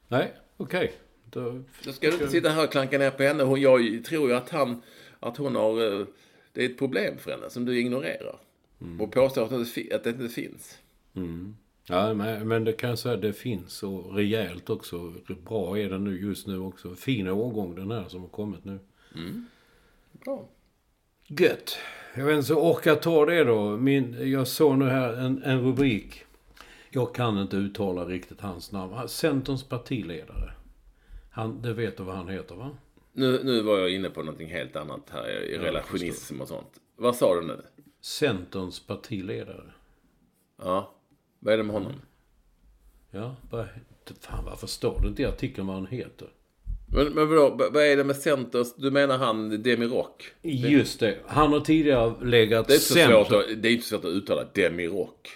Nej, okej. Då... Då ska du inte sitta här och klanka ner på henne. Hon, jag tror ju att, han, att hon har... eh, Det är ett problem för henne som du ignorerar. Och påstår att det, inte fi- att det inte finns. Ja, men, men det kan jag säga, det finns och rejält också. Bra är den nu just nu också. Fin årgång den här som har kommit nu. Bra. Gött. Jag vet inte, så orkar ta det då? Min, jag såg nu här en, en rubrik. Jag kan inte uttala riktigt hans namn. Centerns partiledare. Han, det vet du vad han heter va? Nu, nu var jag inne på någonting helt annat här. I relationism och sånt. Vad sa du nu? Centerns partiledare. Ja. Vad är det med honom? Ja, bara, fan varför står det inte i artikeln vad han heter? Men, men vadå, vad vad är det med Centers? Du menar han Demirock? Just det. Han har tidigare legat Det är center- svårt att, det är inte svårt att uttala Demirock.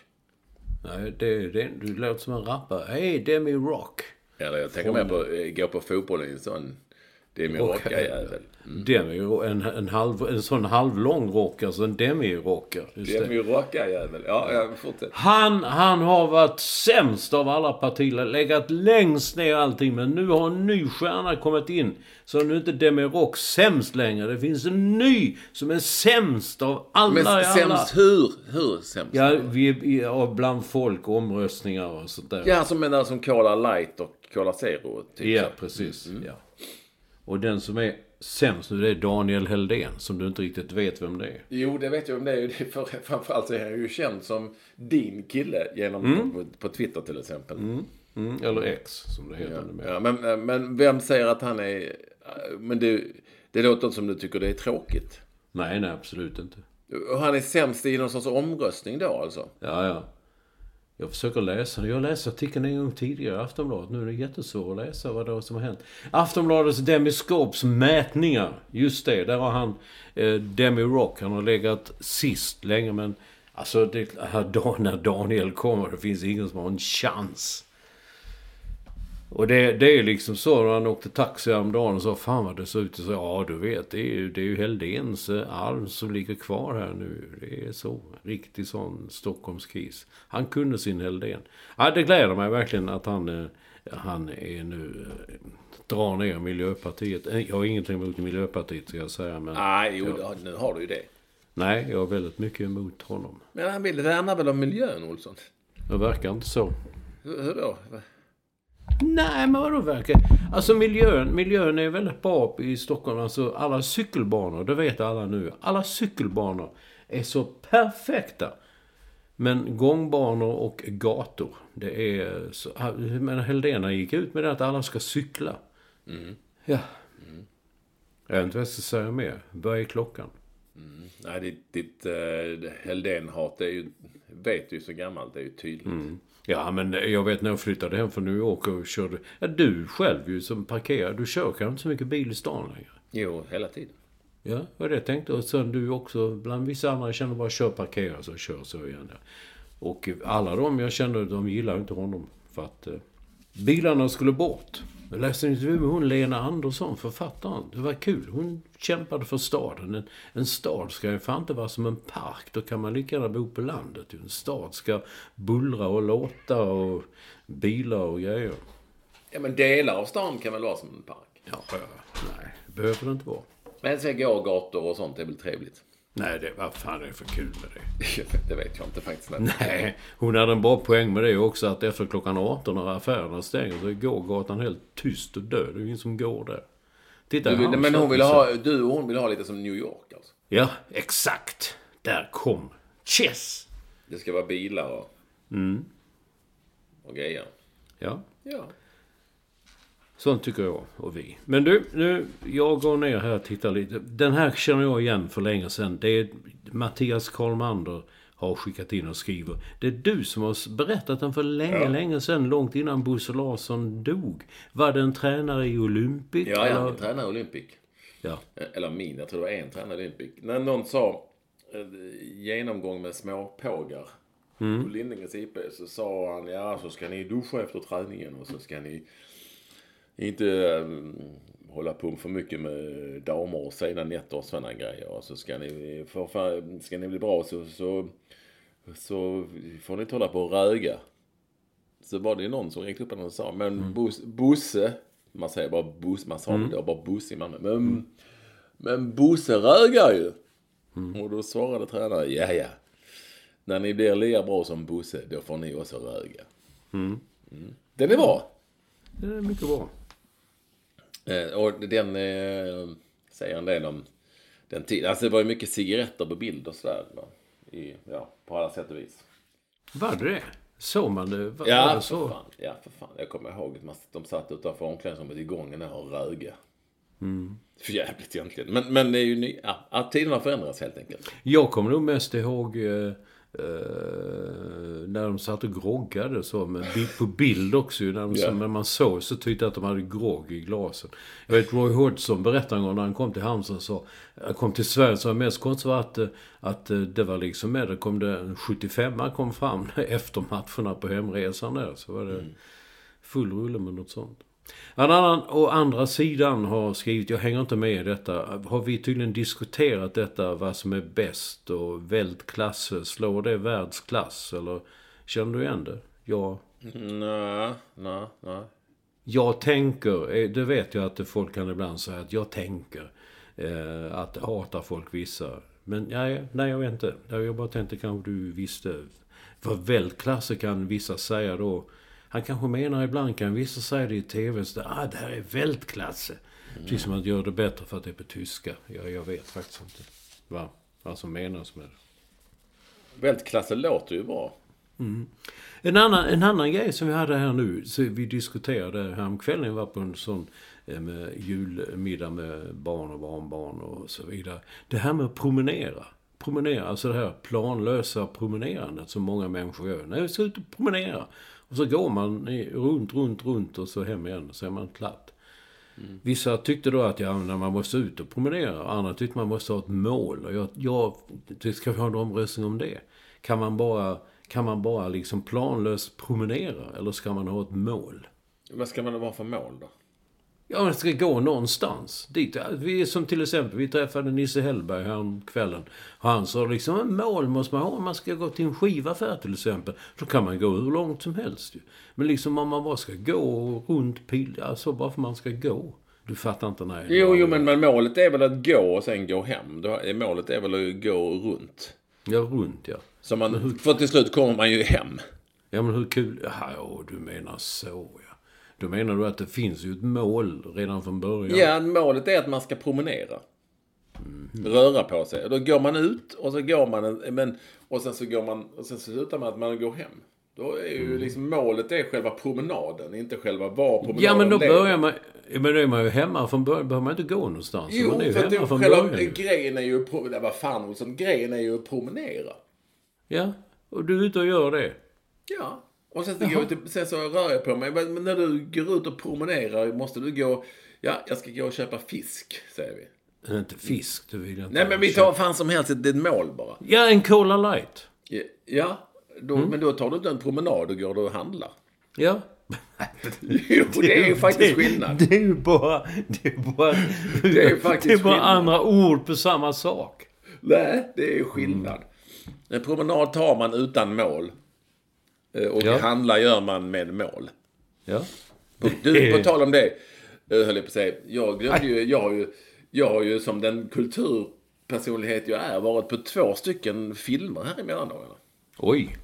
Nej, det, det, du låter som en rappare. Hej, Demi Rock. Eller jag tänker mer på, gå på fotboll i en sån Demirocka jävel. Demi, en, en, halv, en sån halvlång rock, alltså en demi-rockare. Just det. Demirocka jävel. Ja, ja, fortsätt. Han, han har varit sämst av alla partier, legat längst ner allting. Men nu har en ny stjärna kommit in. Så nu är inte Demi Rock sämst längre. Det finns en ny som är sämst av alla Men alla. sämst hur? Hur sämst? Ja, vi är ja, bland folk, omröstningar och sånt där. Ja, som menar som Cola Light och Cola Zero. Typ. Ja, precis. Ja. Och den som är sämst nu det är Daniel Heldén, som du inte riktigt vet vem det är. Jo, det vet jag om det är. Det är för, framförallt så är han ju känd som din kille genom, på, på Twitter till exempel. Mm, eller X, som det heter numera. Ja, men, men vem säger att han är... Men det, det låter inte som du tycker det är tråkigt. Nej, nej, absolut inte. Och han är sämst i någon sorts omröstning då alltså? Ja, ja. Jag försöker läsa. Jag läste artikeln en gång tidigare i Aftonbladet. Nu är det jättesvårt att läsa vad det är som har hänt. Aftonbladets Demiskops mätningar. Just det, där har han eh, Demi Rock. Han har legat sist länge men... Alltså, det, här, när Daniel kommer, det finns ingen som har en chans. Och det, det är liksom så när han åkte taxi häromdagen och sa Fan vad det ser ut. Och så, ja du vet, det är ju, det är ju Heldéns eh, arv som ligger kvar här nu. Det är så. Riktig sån Stockholmskis. Han kunde sin Heldén. Ja, det gläder mig verkligen att han, eh, han är nu... eh, Drar ner Miljöpartiet. Jag har ingenting emot Miljöpartiet ska jag säga. Men, Nej, jo, nu har du ju det. nej, jag har väldigt mycket emot honom. Men han vill värna väl om miljön, Olsson? Det verkar inte så. Hur, hur då? Nej, men vadå verkar? Alltså miljön, miljön är väldigt bra i Stockholm. Alltså alla cykelbanor, det vet alla nu. Alla cykelbanor är så perfekta. Men gångbanor och gator, det är så... Men Heldena gick ut med det att alla ska cykla. Ja. Jag vet inte vad jag ska säga mer. Vad är klockan? Nej, ditt, ditt uh, Heldén-hat är ju... Vet du ju så gammalt, det är ju tydligt. Ja, men jag vet när jag flyttade hem från New York och körde... Ja, du själv ju som parkerar. Du kör kanske inte så mycket bil i stan längre. Jo, hela tiden. Ja, var det jag tänkte. Och sen du också, bland vissa andra, jag känner bara kör, parkera, så kör så igen. Ja. Och alla de jag kände, de gillar inte honom. För att eh, bilarna skulle bort. Jag läste en intervju med hon Lena Andersson, författaren. Det var kul. Hon kämpade för staden. En, en stad ska ju fan inte vara som en park. Då kan man lika gärna bo på landet. En stad ska bullra och låta och bilar och grejer. Ja, men delar av stan kan väl vara som en park? Ja, nej, det behöver det inte vara. Men så gågator och sånt är väl trevligt? Nej, det, vad fan är det för kul med det? det vet jag inte faktiskt. Nej, hon hade en bra poäng med det också att efter klockan 18 när affärerna stänger så går gatan helt tyst och död. Det är ingen som går där. Titta Du han men hon vill ha, du och hon vill ha lite som New York alltså? Ja, exakt. Där kom Chess. Det ska vara bilar och, Mm. och grejer. Ja, Ja. Sånt tycker jag och vi. Men du, nu, jag går ner här och tittar lite. Den här känner jag igen för länge sedan. Det är Mattias Karlmander har skickat in och skriver. Det är du som har berättat den för länge, länge sedan. Långt innan Bosse Larsson dog. Var det en tränare i Olympic? Ja, ja, eller? min tränare i Olympic. ja. Eller min, jag tror det var en tränare i Olympic. När någon sa eh, genomgång med små pågar på Lindängens IP så sa han ja så ska ni duscha efter träningen och så ska ni inte um, hålla på för mycket med damer och sena nätter och sådana grejer. Och så ska ni, för, för, ska ni bli bra så, så, så får ni inte hålla på och röga. Så var det någon som räckte upp och sa, men Bos, Bosse, man säger bara Bosse, man sa det bara Bosse i Malmö. Men, men Bosse rögar ju. Och då svarade tränaren, ja ja. När ni blir lika bra som Bosse, då får ni också röga. Mm. Den är bra. Det är mycket bra. Eh, och den eh, säger en del om den tiden. Alltså det var ju mycket cigaretter på bild och sådär. ja, på alla sätt och vis. Var det det? Såg man det? Var, var Ja, det för så? fan. Ja, för fan. Jag kommer ihåg att man- de satt utanför omklädningsrummet i gången där och röga. För jävligt egentligen. Men, men det är ju ny, ja, tiderna förändras helt enkelt. Jag kommer nog mest ihåg eh, eh, när de satt och groggade så. Men på bild också. När, de, Ja. när man såg så tyckte jag att de hade grogg i glasen. Jag vet Roy Hodgson berättade en gång när han kom till Halmstad så. Han kom till Sverige så var det mest konstigt var att, att eh, det var liksom med. Det kom det en 75 kom fram efter matcherna på hemresan där. Så var det full rulle med något sånt. En annan, å andra sidan har skrivit, jag hänger inte med i detta, har vi tydligen diskuterat detta, vad som är bäst och vältklasse, slår det världsklass eller känner du igen det? Ja. Nej, nej, nej. Jag tänker, eh, det vet jag att folk kan ibland säga att jag tänker eh, att hatar folk vissa. Men nej, nej, jag vet inte. Jag bara tänkte kanske du visste. För vältklasse kan vissa säga då. Han kanske menar ibland kan vissa säga det i tv. Så ah, det här är vältklasse. Precis som att göra det bättre för att det är på tyska. Jag, jag vet faktiskt inte vad, vad som menas med det. Vältklassen låter ju bra. En annan, en annan grej som vi hade här nu, så vi diskuterade häromkvällen, jag var på en sån eh, med julmiddag med barn och barnbarn och så vidare. Det här med att promenera. Promenera, alltså det här planlösa promenerandet som många människor gör. När vi ska ut och promenera. Och så går man runt, runt, runt och så hem igen och så är man klart. Vissa tyckte då att ja, man måste ut och promenera. Andra tyckte man måste ha ett mål. Och jag, jag, det ska vi ha en omröstning om det. Kan man bara, kan man bara liksom planlöst promenera? Eller ska man ha ett mål? Vad ska man ha för mål då? Ja, man ska gå någonstans. Dit. Vi, som till exempel, vi träffade Nisse Hellberg här kvällen. Han sa liksom, en mål måste man ha om man ska gå till en skivaffär till exempel. Då kan man gå hur långt som helst ju. Men liksom om man bara ska gå runt pil, alltså bara för man ska gå. Du fattar inte nej. Jo, jo, men, men målet är väl att gå och sen gå hem. Målet är väl att gå runt. Ja, runt ja. Så man, för till slut kommer man ju hem. Ja, men hur kul... Ja, du menar så. Då menar du att det finns ju ett mål redan från början? Ja, målet är att man ska promenera. Röra på sig. Då går man ut och så går man en, men, och sen så går man och sen så slutar man att man går hem. Då är ju liksom målet är själva promenaden, inte själva var promenaden Ja, men då leder. börjar man... ja, Men då är man ju hemma från början. behöver man inte gå någonstans. Jo, man är ju för hemma från själva början. grejen är ju... pro- Vad fan Olsson, grejen är ju att promenera. Ja, och du är ute och gör det. Ja. Och sen så, går jag till, sen så rör jag på mig. Men när du går ut och promenerar måste du gå... Ja, jag ska gå och köpa fisk, säger vi. Men inte fisk, det vill inte Nej, men vi tar fan som helst ett, ett mål bara. Ja, en Cola light. Ja, Ja, då, Mm. men då tar du inte en promenad och går du och handlar. Ja. Jo, det är ju faktiskt skillnad. Det är ju bara... Det är bara, Det är faktiskt det är bara skillnad. andra ord på samma sak. Nej, det är ju skillnad. En promenad tar man utan mål. Eh, Och Ja. handla gör man med mål. Ja. Du, på tal om det, eh, höll jag på att säga. Jag glömde ju, jag har ju, jag har ju som den kulturpersonlighet jag är varit på två stycken filmer här i mellandagarna. Oj.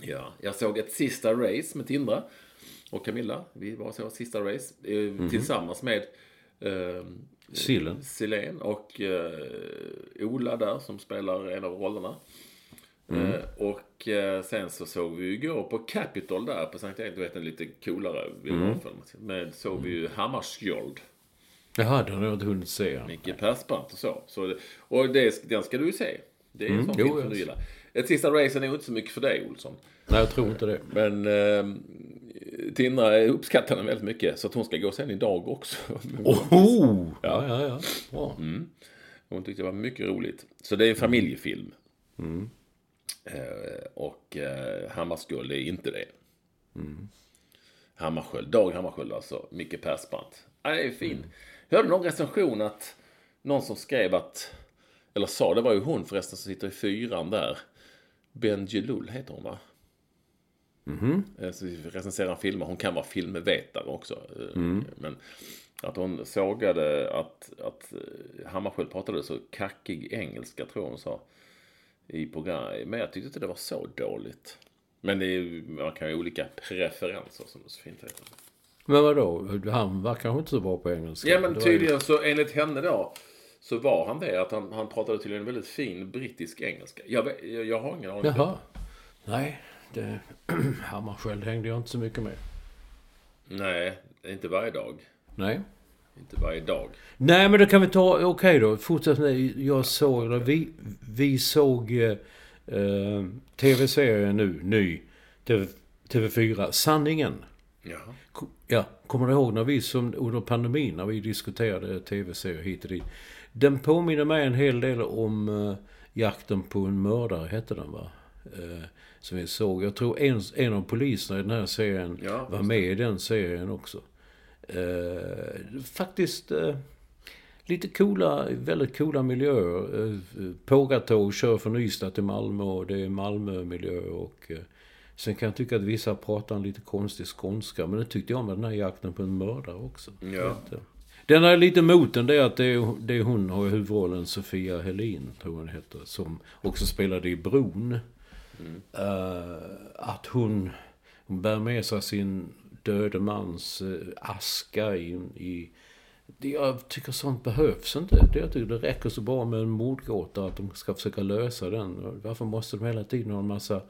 Ja, jag såg ett sista race med Tindra och Camilla. Vi var så sista race eh, tillsammans med eh, Sillen. Silén och eh, Ola där som spelar en av rollerna. Eh, och eh, sen så såg vi ju igår på Capitol där på Sankt Erik, du vet en lite coolare biografen. Men såg vi ju Hammarskjöld. Jaha, den har jag inte hunnit se. Micke Persbrandt och så. så det, och det, den ska du ju se. Det är en sån jo, film som du gillar. Ett sista race är nog inte så mycket för dig Olsson. Nej, jag tror inte det. Men eh, Tindra uppskattar den väldigt mycket. Så att hon ska gå sen idag också. Oh! Ja, ja, ja. Bra. Hon tyckte det var mycket roligt. Så det är en familjefilm. Eh, och eh, Hammarskjöld är inte det. Hammarskjöld, Dag Hammarskjöld alltså. Micke Persbrandt. Ja, det är fin. Jag hörde någon recension att någon som skrev att, eller sa, det var ju hon förresten som sitter i fyran där. Benjelul heter hon va? Mm. Så recenserar filmer. Hon kan vara filmvetare också. eh, Men att hon sågade att, att eh, Hammarskjöld pratade så kackig engelska tror jag hon sa. I program. Men jag tyckte inte det var så dåligt. Men det är, man kan ju ha olika preferenser som det så fint heter. Men vadå? Han var kanske inte så bra på engelska. Ja men ju- tydligen så enligt henne då. Så var han det. Att han, han pratade tydligen väldigt fin brittisk engelska. Jag, jag, jag har ingen aning. Jaha. Nej, det... Hammarskjöld hängde jag inte så mycket med. Nej, inte varje dag. Nej. Inte varje dag. Nej, men då kan vi ta... Okej då. Fortsätt med... Jag såg... Eller vi, vi såg eh, eh, tv-serien nu, ny. TV, TV4. Sanningen. Jaha. Ja, kommer du ihåg när vi som under pandemin, när vi diskuterade tv-serier hit och dit. Den påminner mig en hel del om uh, Jakten på en mördare, hette den va? Eh, som vi såg. Jag tror en, en av poliserna i den här serien Ja, var med i den serien också. Eh, faktiskt eh, lite coola, väldigt coola miljöer. Uh, Pågatåg kör från Ystad till Malmö och det är Malmö-miljö och eh, Sen kan jag tycka att vissa pratar en lite konstig skånska, men det tyckte jag med den här jakten på en mördare också. Ja. Eh, Den är lite moten, det är att det är, det är hon har huvudrollen, Sofia Helin, tror jag hon heter, som också spelade i Bron. Eh, att hon, hon bär med sig sin döde mans eh, aska i... Det, jag tycker sånt behövs inte. Det, jag tycker det räcker så bra med en mordgåta, att de ska försöka lösa den. Varför måste de hela tiden ha en massa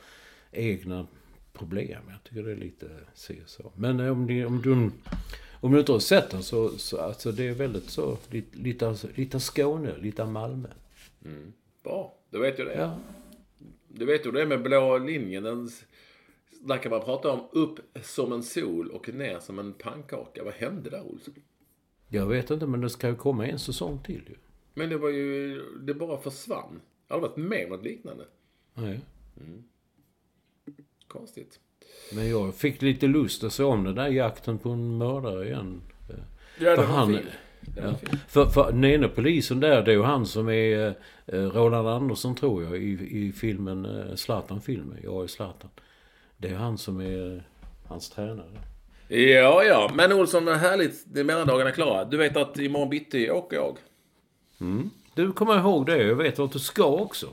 egna problem? Jag tycker det är lite se så. Men eh, om, ni, om, du, om du inte har sett den så, så alltså det är väldigt så, lite, lite, lite Skåne, lite Malmö. Bra, då vet jag det. Ja. Du vet hur det är med blå linjen. Den, där kan man prata om upp som en sol och ner som en pannkaka. Vad hände där Olsson? Jag vet inte, men det ska ju komma en säsong till ju. Men det var ju, det bara försvann. Jag har varit med om något liknande. Nej. Konstigt. Men jag fick lite lust att se om den där jakten på en mördare igen. Ja, För han, ja, för, för den ena polisen där, det är ju han som är eh, Roland Andersson tror jag i, i filmen eh, Zlatan-filmen. Jag är Zlatan. Det är han som är hans tränare. Ja, ja. Men Olsson, vad härligt. Det är mellandagarna klara. Du vet att imorgon bitti åker jag. Du kommer ihåg det. Jag vet vart du ska också.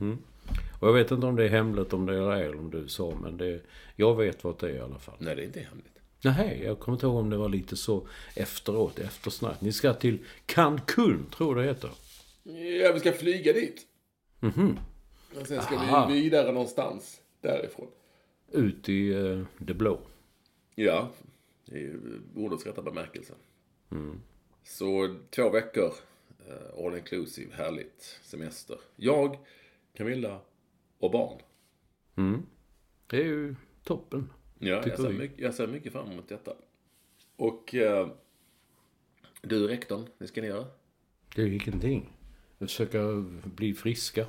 Mm. Och jag vet inte om det är hemligt om det är eller om du sa, men det, jag vet vart det är i alla fall. Nej, det är inte hemligt. Nej, jag kommer inte ihåg om det var lite så efteråt, eftersnack. Ni ska till Cancun, tror jag det heter. Ja, vi ska flyga dit. Och sen ska Aha. vi vidare någonstans därifrån. Ut i eh, det blå. Ja, i ordets rätta bemärkelse. Så två veckor, eh, all inclusive, härligt semester. Jag, Camilla och barn. Det är ju toppen. Ja, jag ser, mycket, jag ser mycket fram emot detta. Och eh, du rektorn, det ska ni göra? Det är ju ingenting. Försöka bli friska.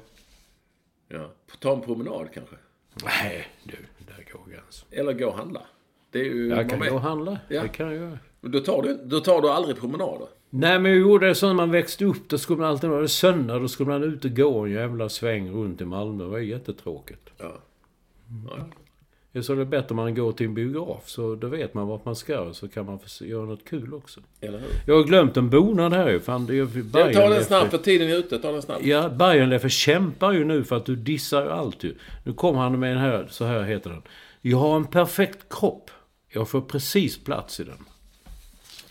Ja. Ta en promenad kanske? Nej, du, där går gränsen. Eller gå och handla? Det är ju... Jag kan gå och handla. Ja. Det kan jag göra. Då tar, du, då tar du aldrig promenader? Nej, men jag gjorde det så när man växte upp. Då skulle man alltid, när det söndag, då skulle man ut och gå en jävla sväng runt i Malmö. Det var jättetråkigt. Ja. ja. Är så det är bättre om man går till en biograf. Så då vet man vart man ska. Så kan man göra något kul också. Eller hur? Jag har glömt en bonad här ju. Fan, det är ju Jag tar den snabbt för tiden är ute. Ta den snabbt. Ja, Bajenleffe kämpar ju nu för att du dissar ju allt ju. Nu kommer han med den här, så här heter den. Jag har en perfekt kropp. Jag får precis plats i den.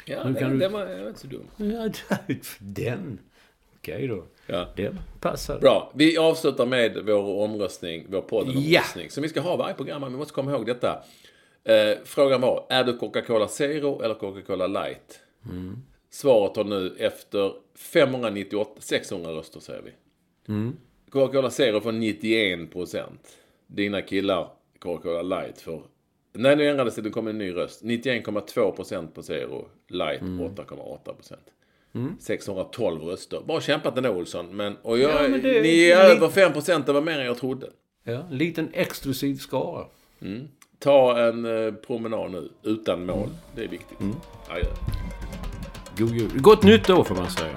Ja, Nu det, kan du- det var, var inte så dum. Ja, den. Okej då. Ja. Den passar. Bra. Vi avslutar med vår omröstning, vår poddomröstning. Ja. Som vi ska ha varje program. men Vi måste komma ihåg detta. Eh, frågan var, är du Coca-Cola Zero eller Coca-Cola Light? Svaret har nu efter 598, 600 röster säger vi. Coca-Cola Zero får 91 procent. Dina killar Coca-Cola Light får... Nej, nu ändrades det. Det kom en ny röst. 91,2 procent på Zero. Light 8,8 procent. 612 röster. Bra kämpat ändå Olsson. Men, och jag, Ja, men det- ni är över 5 procent. Det var mer än jag trodde. Ja, en liten exklusiv skara. Ta en eh, promenad nu. Utan mål. Det är viktigt. Adjö. God jul. Gott nytt år får man säga.